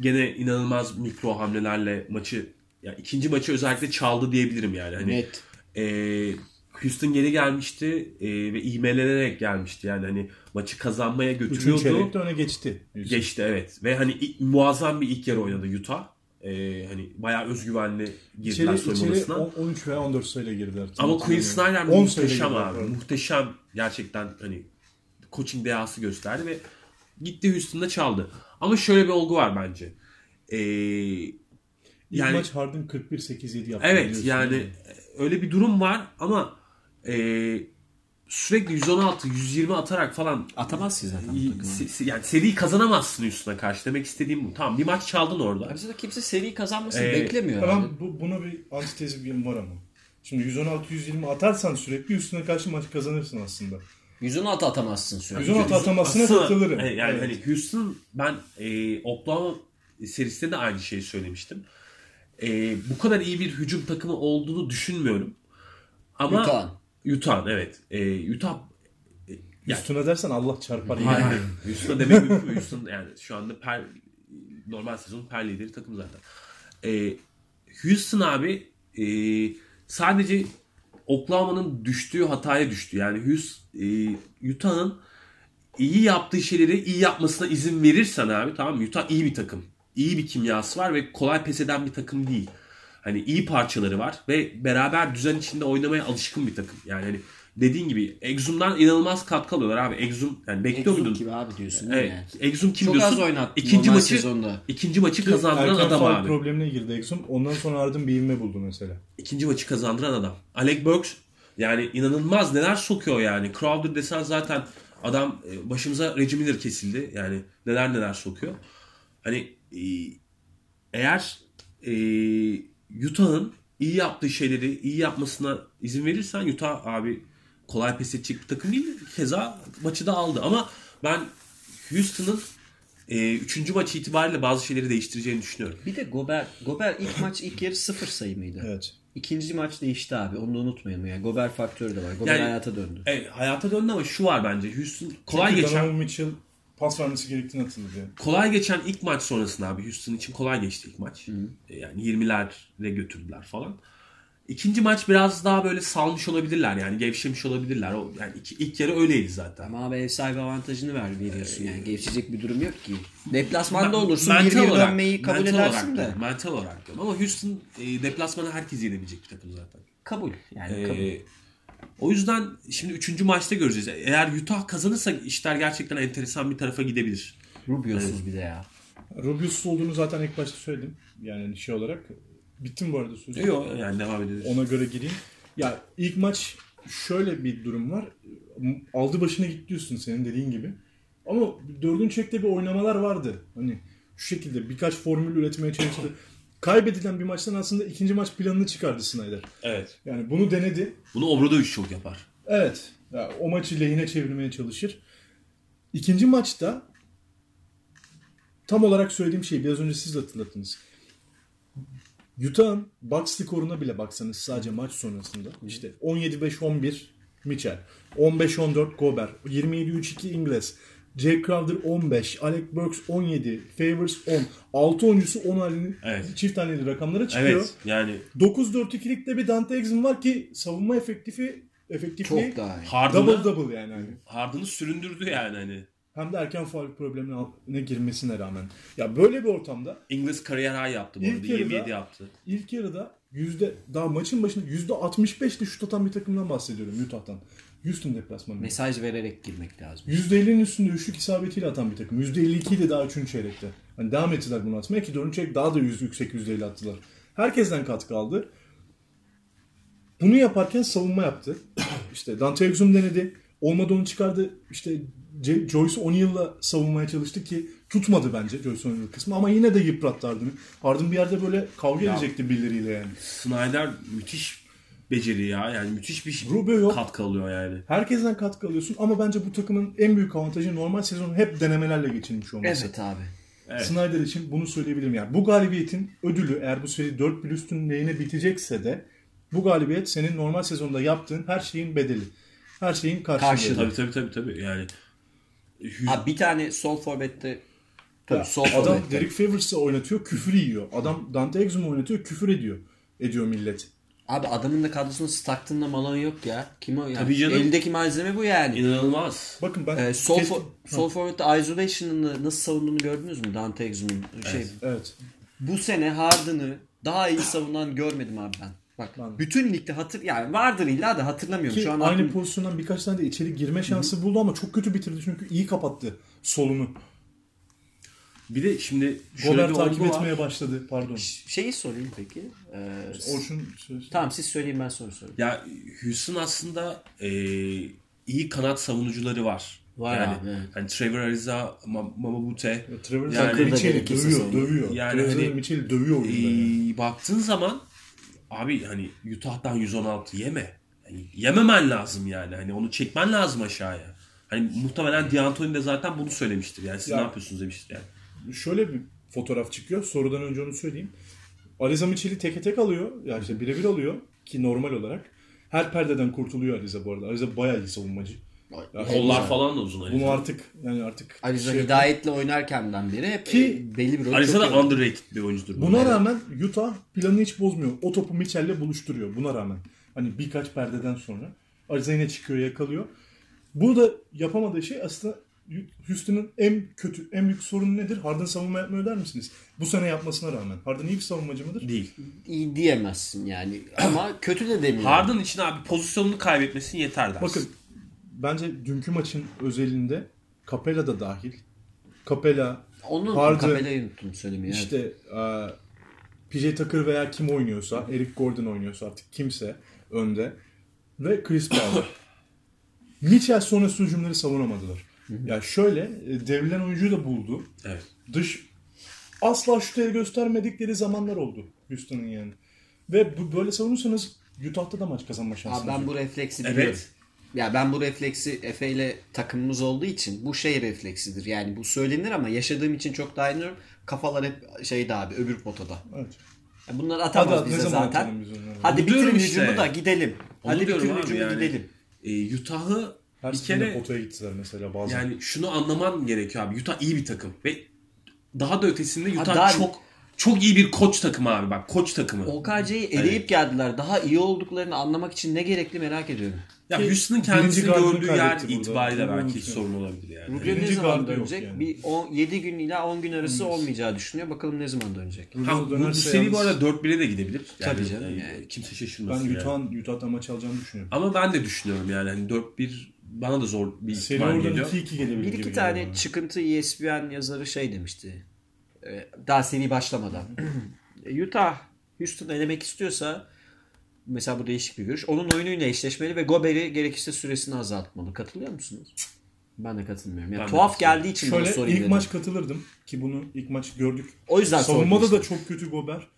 gene inanılmaz mikro hamlelerle maçı ya ikinci maçı özellikle çaldı diyebilirim yani. Hani Net. e, Houston geri gelmişti e, ve ivmelenerek gelmişti. Yani hani maçı kazanmaya Üçüncü götürüyordu. çeyrekte öne geçti. Geçti evet. Ve hani ilk- muazzam bir ilk yarı oynadı Utah. Ee, hani bayağı özgüvenli girdiler İçeri, soyunma içeri odasına. 10 13 veya 14 sayıyla girdiler. Ama Quinn Snyder 10 sayıyla muhteşem girdiler, abi. pardon. Muhteşem gerçekten hani coaching dehası gösterdi ve gitti Houston'da çaldı. Ama şöyle bir olgu var bence. Ee, İlk yani maç Harden 41-8-7 yaptı. evet yani öyle bir durum var ama ee, sürekli 116 120 atarak falan Atamaz ki zaten. se- se- yani seriyi kazanamazsın üstüne karşı. Demek istediğim bu. Tamam bir maç çaldın orada. Abi zaten kimse seri kazanmasını Ee, beklemiyor. Tamam abi. bu, buna bir antitezi bir var ama. Şimdi 116-120 atarsan sürekli üstüne karşı maç kazanırsın aslında. 116 atamazsın sürekli. 116 atamasına Aslında- katılırım. Yani Evet. hani Houston ben e, Oklahoma serisinde de aynı şeyi söylemiştim. E, bu kadar iyi bir hücum takımı olduğunu düşünmüyorum. Ama Utah'ın. Utah'ın evet. E, Utah yani- Üstüne dersen Allah çarpar. Hayır, yani. Houston'a demek mümkün mü? Houston yani şu anda per, normal sezon per lideri takım zaten. Ee, Houston abi e, sadece Oklahoma'nın düştüğü hataya düştü. Yani Houston, e, Utah'ın iyi yaptığı şeyleri iyi yapmasına izin verirsen abi tamam? Utah iyi bir takım. İyi bir kimyası var ve kolay pes eden bir takım değil. Hani iyi parçaları var ve beraber düzen içinde oynamaya alışkın bir takım. Yani hani dediğin gibi Exum'dan inanılmaz katkı alıyorlar abi. Exum yani bekliyor Exum muydun? gibi abi diyorsun değil Evet. mi? Exum kim Çok diyorsun? az oynattı İkinci maçı sezonda. ikinci maçı kazandıran Erken adam abi. problemine girdi Exum. Ondan sonra Harden bir ivme buldu mesela. İkinci maçı kazandıran adam. Alec Burks yani inanılmaz neler sokuyor yani. Crowder desen zaten adam e, başımıza Reggie Miller kesildi. Yani neler neler sokuyor. Hani e, eğer e, Utah'ın iyi yaptığı şeyleri iyi yapmasına izin verirsen Utah abi kolay pes edecek bir takım değil. Keza maçı da aldı ama ben Houston'ın e, üçüncü maç itibariyle bazı şeyleri değiştireceğini düşünüyorum. Bir de Gober, Gober ilk maç ilk yarı sıfır sayı mıydı? Evet. İkinci maç değişti abi. Onu da unutmayalım yani. Gober faktörü de var. Gober Yani- hayata döndü. Evet, hayata döndü ama şu var bence. Houston kolay Çünkü geçen Donovan Mitchell pas vermesi gerektiğini hatırlıyor. kolay geçen ilk maç sonrasında abi Houston için kolay geçti ilk maç. E, Yani 20'lere götürdüler falan. İkinci maç biraz daha böyle salmış olabilirler yani gevşemiş olabilirler. O yani iki, ilk yarı öyleydi zaten. Ama abi ev sahibi avantajını ver veriyorsun yani. Gevşecek bir durum yok ki. Deplasmanda Ma- olursun 1-1 olarak- dönmeyi kabul mental edersin olarak de. diyorum, Mental olarak diyorum. Ama Houston e, deplasmana herkes yenebilecek bir takım zaten. Kabul. Yani Ee, kabul. O yüzden şimdi üçüncü maçta göreceğiz. Eğer Utah kazanırsa işler gerçekten enteresan bir tarafa gidebilir. Rubio'suz bir de ya. Rubius'uz olduğunu zaten ilk başta söyledim. Yani şey olarak. Bittim bu arada sözü. Yok yani devam edelim. Ona göre gireyim. Ya ilk maç şöyle bir durum var. Aldı başına gitti diyorsun senin dediğin gibi. Ama dördüncü çekte bir oynamalar vardı. Hani şu şekilde birkaç formül üretmeye çalıştı. Kaybedilen bir maçtan aslında ikinci maç planını çıkardı Snyder. Evet. Yani bunu denedi. Bunu Obradoviç çok yapar. Evet. Ya, o maçı lehine çevirmeye çalışır. İkinci maçta tam olarak söylediğim şeyi biraz önce siz de hatırlattınız. Utah'ın box skoruna bile baksanız sadece maç sonrasında işte 17-5-11 Mitchell, 15-14 Gober, 27-3-2 İngiliz, Jay Crowder 15, Alec Burks 17, Favors 10, 6 oyuncusu 10 halini Evet. çift taneli rakamlara çıkıyor. Evet. Yani 9-4-2'likte bir Dante Exum var ki savunma efektifi efektifliği Çok daha iyi. Harden'ı, double double yani. hani. Harden'ı süründürdü yani hani. Hem de erken faul problemine girmesine rağmen. Ya böyle bir ortamda İngiliz kariyer high yaptı bu arada. yarıda- 27 yaptı. ilk yarıda yüzde daha maçın başında yüzde 65'te şut atan bir takımdan bahsediyorum Utah'tan. Houston deplasmanı. Mesaj vererek girmek lazım. %50'nin üstünde üçlük isabetiyle atan bir takım. %52 de daha 3. çeyrekte. Hani devam ettiler bunu atmaya ki 4. çeyrek daha da yüz, yüksek %50 attılar. Herkesten katkı aldı. Bunu yaparken savunma yaptı. işte Dante Exum denedi. Olmadı onu çıkardı. İşte C- Joyce O'Neal'la savunmaya çalıştı ki tutmadı bence Joyce O'Neal kısmı ama yine de yıprattı Harden'ı. Harden bir yerde böyle kavga Ya. edecekti birileriyle yani. Snyder müthiş beceri ya. Yani müthiş bir Rubio yok. katkı alıyor yani. Herkesten katkı alıyorsun ama bence bu takımın en büyük avantajı normal sezonu hep denemelerle geçirmiş olması. Evet abi. Evet. Snyder için bunu söyleyebilirim. Yani bu galibiyetin ödülü eğer bu seri 4 bir üstün lehine bitecekse de bu galibiyet senin normal sezonda yaptığın her şeyin bedeli. Her şeyin karşılığı. Karşılığı. Tabii tabii tabii tabii. Yani Hü- Abi bir tane sol forvette tabii sol adam forvette. Derek Favors'ı oynatıyor, küfür yiyor. Adam Dante Exum'u oynatıyor, küfür ediyor. Ediyor millet. Abi adamın da kadrosunda Stockton'la Malone yok ya. Kim o yani? Tabii canım. Eldeki malzeme bu yani. inanılmaz. Bakın ben Ee, sol, kestim- fo- sol forvette isolation'ını nasıl savunduğunu gördünüz mü Dante Exum'un? Şey, Evet. bu sene Harden'ı daha iyi savunan görmedim abi ben. Bak Ben de. bütün ligde hatır yani vardır illa da hatırlamıyorum. Ki Şu an aynı aklım- pozisyondan birkaç tane de içeri girme şansı buldu ama çok kötü bitirdi çünkü iyi kapattı solunu. Bir de şimdi şöyle Gober bir takip olgu var. etmeye başladı. Pardon. şeyi sorayım peki. Ee, Orçun söz. tamam siz söyleyin ben soru sorayım. Ya Houston aslında e, iyi kanat savunucuları var. Var yani, abi, evet. Hani Trevor Ariza, Ma- Mamabute. Trevor Yani- yani, gerekirse dövüyor, dövüyor. Yani Yani hani- Mitchell'i dövüyor oyunda. yani. E, baktığın zaman abi hani Utah'tan 116 yeme. Yani yememen lazım yani. Hani onu çekmen lazım aşağıya. Hani muhtemelen D'Antoni de zaten bunu söylemiştir. Yani siz Ya- ne yapıyorsunuz demiştir yani. Şöyle bir fotoğraf çıkıyor. Sorudan önce onu söyleyeyim. Ariza Mitchell'i teke tek alıyor. Yani işte birebir alıyor ki normal olarak. Her perdeden kurtuluyor Ariza bu arada. Ariza bayağı iyi savunmacı. Ya, Kollar falan da uzun Ariza. Bunu artık yani artık Ariza şey- Hidayet'le oynarkenden beri hep Ki- belli bir rol Ariza da underrated bir oyuncudur. Buna Evet. rağmen Utah planını hiç bozmuyor. O topu Mitchell'le buluşturuyor. Buna rağmen. Hani birkaç perdeden sonra. Ariza yine çıkıyor yakalıyor. Burada yapamadığı şey aslında Houston'ın en kötü, en büyük sorunu nedir? Harden savunma yapmıyor der misiniz? Bu sene yapmasına rağmen. Harden iyi bir savunmacı mıdır? Değil. İyi diyemezsin yani ama kötü de demiyorum. Harden için abi pozisyonunu kaybetmesin yeter dersin. Bakın bence dünkü maçın özelinde Capella da dahil. Capella Onu Harden- Capella'yı unuttum söylemeyi. evet. işte e, PJ Tucker veya kim oynuyorsa, Eric Gordon oynuyorsa artık kimse önde ve Chris Paul. Mitchell sonrası hücumları savunamadılar. Ya şöyle e, devrilen oyuncuyu da buldu. Evet. Dış asla şut el göstermedikleri zamanlar oldu Houston'ın yani. Ve bu, böyle savunursanız Utah'ta da maç kazanma Abi şansınız ben yok. bu refleksi Evet. biliyorum. Ya ben bu refleksi Efe ile takımımız olduğu için bu şey refleksidir. Yani bu söylenir ama yaşadığım için çok daha iyi anlıyorum. Kafalar hep şeyde abi öbür potada. Evet. Ya bunları atamaz Hadi, bize zaten. Hadi bitirin işte. hücumu da gidelim. Onu Hadi bitirin abi hücumu yani. gidelim. E, Utah'ı Her bir kere potaya gittiler mesela bazen. yani şunu anlaman gerekiyor abi. Utah iyi bir takım ve daha da ötesinde Utah daha- çok çok iyi bir koç takımı abi bak koç takımı. OKC'yi eleyip geldiler. Daha iyi olduklarını anlamak için ne gerekli merak ediyorum. Ya Houston'ın kendisini gördüğü yer burada. itibariyle belki unutmayalım. sorun olabilir yani. Rubio ne zaman dönecek? yani. Bir 10, 7 gün ila 10 gün arası olmayacağı düşünüyor. Bakalım ne zaman dönecek. Ha, bu, bu seri bu arada 4-1'e de gidebilir. Yani, Tabii canım yani yani. Kimse Ben şaşırmasın yani. Utah'tan maç alacağını düşünüyorum. Ama ben de düşünüyorum yani hani 4-1 bana da zor bir Seri ihtimal geliyor. 2-2 gelebilir Bir iki tane bana. çıkıntı E ESPN yazarı şey demişti. Ee, Daha seri başlamadan. Utah Houston elemek istiyorsa mesela bu değişik bir görüş. Onun oyunuyla eşleşmeli ve Gober'i gerekirse süresini azaltmalı. Katılıyor musunuz? Ben de katılmıyorum. Yani Ben tuhaf geldiği için bunu Şöyle sorayım ilk maç katılırdım ki bunu ilk maç gördük. O yüzden Savunmada da çok kötü Gober.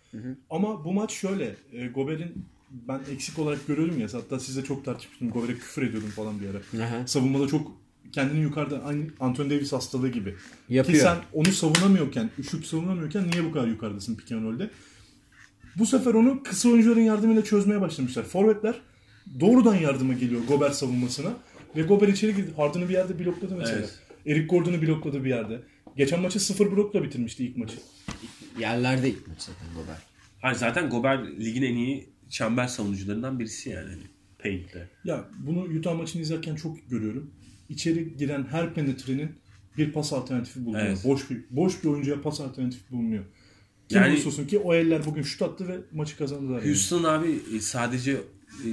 Ama bu maç şöyle. e, Gober'in ben eksik olarak görüyordum ya. Hatta sizle çok tartışmıştım. Gober'e küfür ediyordum falan bir ara. Aha. Savunmada çok kendini yukarıda aynı Anthony Davis hastalığı gibi. Yapıyor. Ki sen onu savunamıyorken, üşüp savunamıyorken niye bu kadar yukarıdasın pick and roll'de? Bu sefer onu kısa oyuncuların yardımıyla çözmeye başlamışlar. Forvetler doğrudan yardıma geliyor Gober savunmasına. Ve Gober içeri girdi. Harden'ı bir yerde blokladı mesela. Evet. Eric Gordon'u blokladı bir yerde. Geçen maçı 0 blokla bitirmişti ilk maçı. Yerlerde ilk maç zaten Gober. Hayır zaten Gober ligin en iyi çember savunucularından birisi yani. Hani Paint'te. Ya bunu Utah maçını izlerken çok görüyorum. İçeri giren her penetrenin bir pas alternatifi bulunuyor. Evet. Boş bir boş bir oyuncuya pas alternatifi bulunuyor. Kim Yani- olsun ki o eller bugün şut attı ve maçı kazandılar. yani. Houston abi e, sadece e,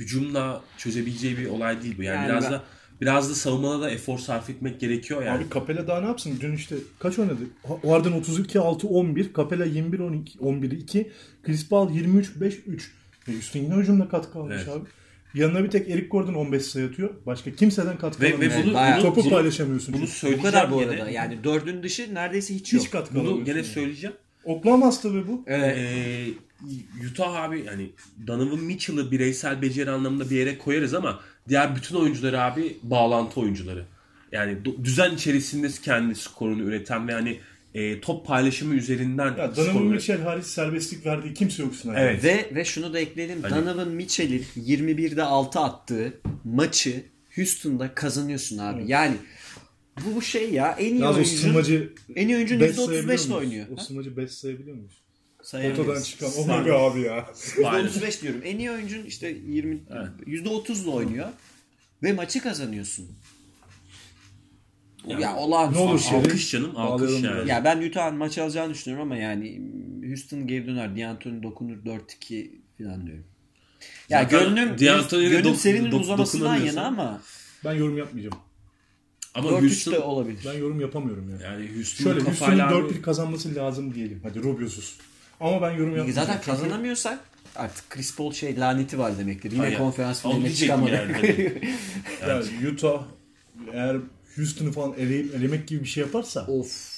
hücumla çözebileceği bir olay değil bu. Yani, Yani biraz ben- da biraz da savunmada da efor sarf etmek gerekiyor yani. Abi Capella daha ne yapsın? Dün işte kaç oynadı? O Harden 32 6 11, Capella 21 12 11 2, Chris Paul 23 5 3. Ve Houston yine hücumda katkı almış Evet. abi. Yanına bir tek Eric Gordon 15 sayı atıyor. Başka kimseden katkı Ve- ve alamıyorsun. bunu- bayağı- topu bunu- paylaşamıyorsun. bunu söyleyeceğim kadar bu arada. Yani dördün dışı neredeyse hiç Hiç yok. katkı Bunu gene yani. söyleyeceğim. Oklahoma hastalığı bu. Evet. Ee, Utah abi hani Donovan Mitchell'ı bireysel beceri anlamında bir yere koyarız ama diğer bütün oyuncuları abi bağlantı oyuncuları. Yani düzen içerisinde kendi skorunu üreten ve hani e, top paylaşımı üzerinden Ya skor Donovan üreten- Mitchell hariç serbestlik verdiği kimse yok sınavda. Evet. Ve ve şunu da ekleyelim. Hani- Donovan Mitchell'in 21'de 6 attığı maçı Houston'da kazanıyorsun abi. Yani bu bu şey ya en iyi Yalnız o oyuncun sırmacı en iyi oyuncun best sayabiliyor %35 ile muyuz? oynuyor. O sırmacı best sayabiliyor muyuz? Sayabiliriz. Ortadan çıkan. My god abi ya. Aynen. %35 diyorum. En iyi oyuncun işte 20 Evet. %30 ile oynuyor ve maçı kazanıyorsun. Yani- ya olağanüstü. Ne olur şey- Alkış canım alkış Bağlayalım yani. Ya ben Utah'ın maçı alacağını düşünüyorum ama yani Houston geri döner. D'Antoni dokunur 4-2 falan diyorum. Ya Zaten gönlüm, gönlüm dok- serinin dok- uzamasından yana ama Ben yorum yapmayacağım. Ama 4-3 de Houston olabilir. Ben yorum yapamıyorum ya. yani Houston Şöyle Houston'un kafayla 4-1 kazanması lazım diyelim. Hadi Rubios'uz. Ama ben yorum yapmayacağım. Zaten kazanamıyorsak artık Chris Paul şey laneti var demektir. Yine Aynen. konferans finaline çıkamadı. yani. Yani Utah eğer Houston'u falan eleyip elemek gibi bir şey yaparsa of.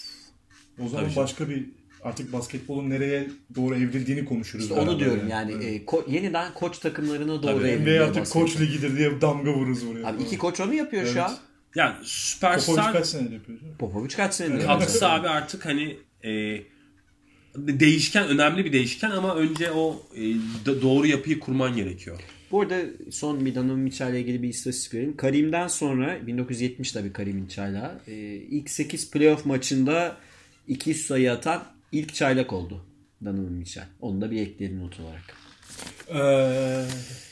o zaman Tabii canım. başka bir artık basketbolun nereye doğru evrildiğini konuşuruz. İşte onu diyorum yani, e, ko- yeniden koç takımlarına doğru Tabii. evriliyor NBA artık basketbol. koç ligidir diye damga vururuz buraya. Abi iki koç onu yapıyor şu Evet. an. Yani Popovic süperstar kaç senedir yapıyor? canım? Popovic kaç senedir? katkısı abi artık hani e, değişken önemli bir değişken ama önce o e, do- doğru yapıyı kurman gerekiyor. Bu arada son bir Donovan Mitchell ile ilgili bir istatistik vereyim. Karim'den sonra 1970 tabii Karim Mitchell'a e, ilk 8 playoff maçında 200 sayı atan ilk çaylak oldu Donovan Mitchell. Onu da bir ekleyelim not olarak. Ee,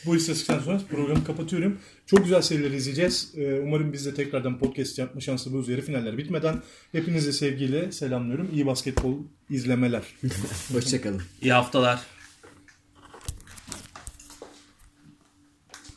bu istatistikten sonra programı kapatıyorum. Çok güzel seriler izleyeceğiz. Ee, umarım biz de tekrardan podcast yapma şansı buluruz. Yarı finaller bitmeden hepinize sevgiyle selamlıyorum. İyi basketbol izlemeler. Hoşçakalın. İyi haftalar.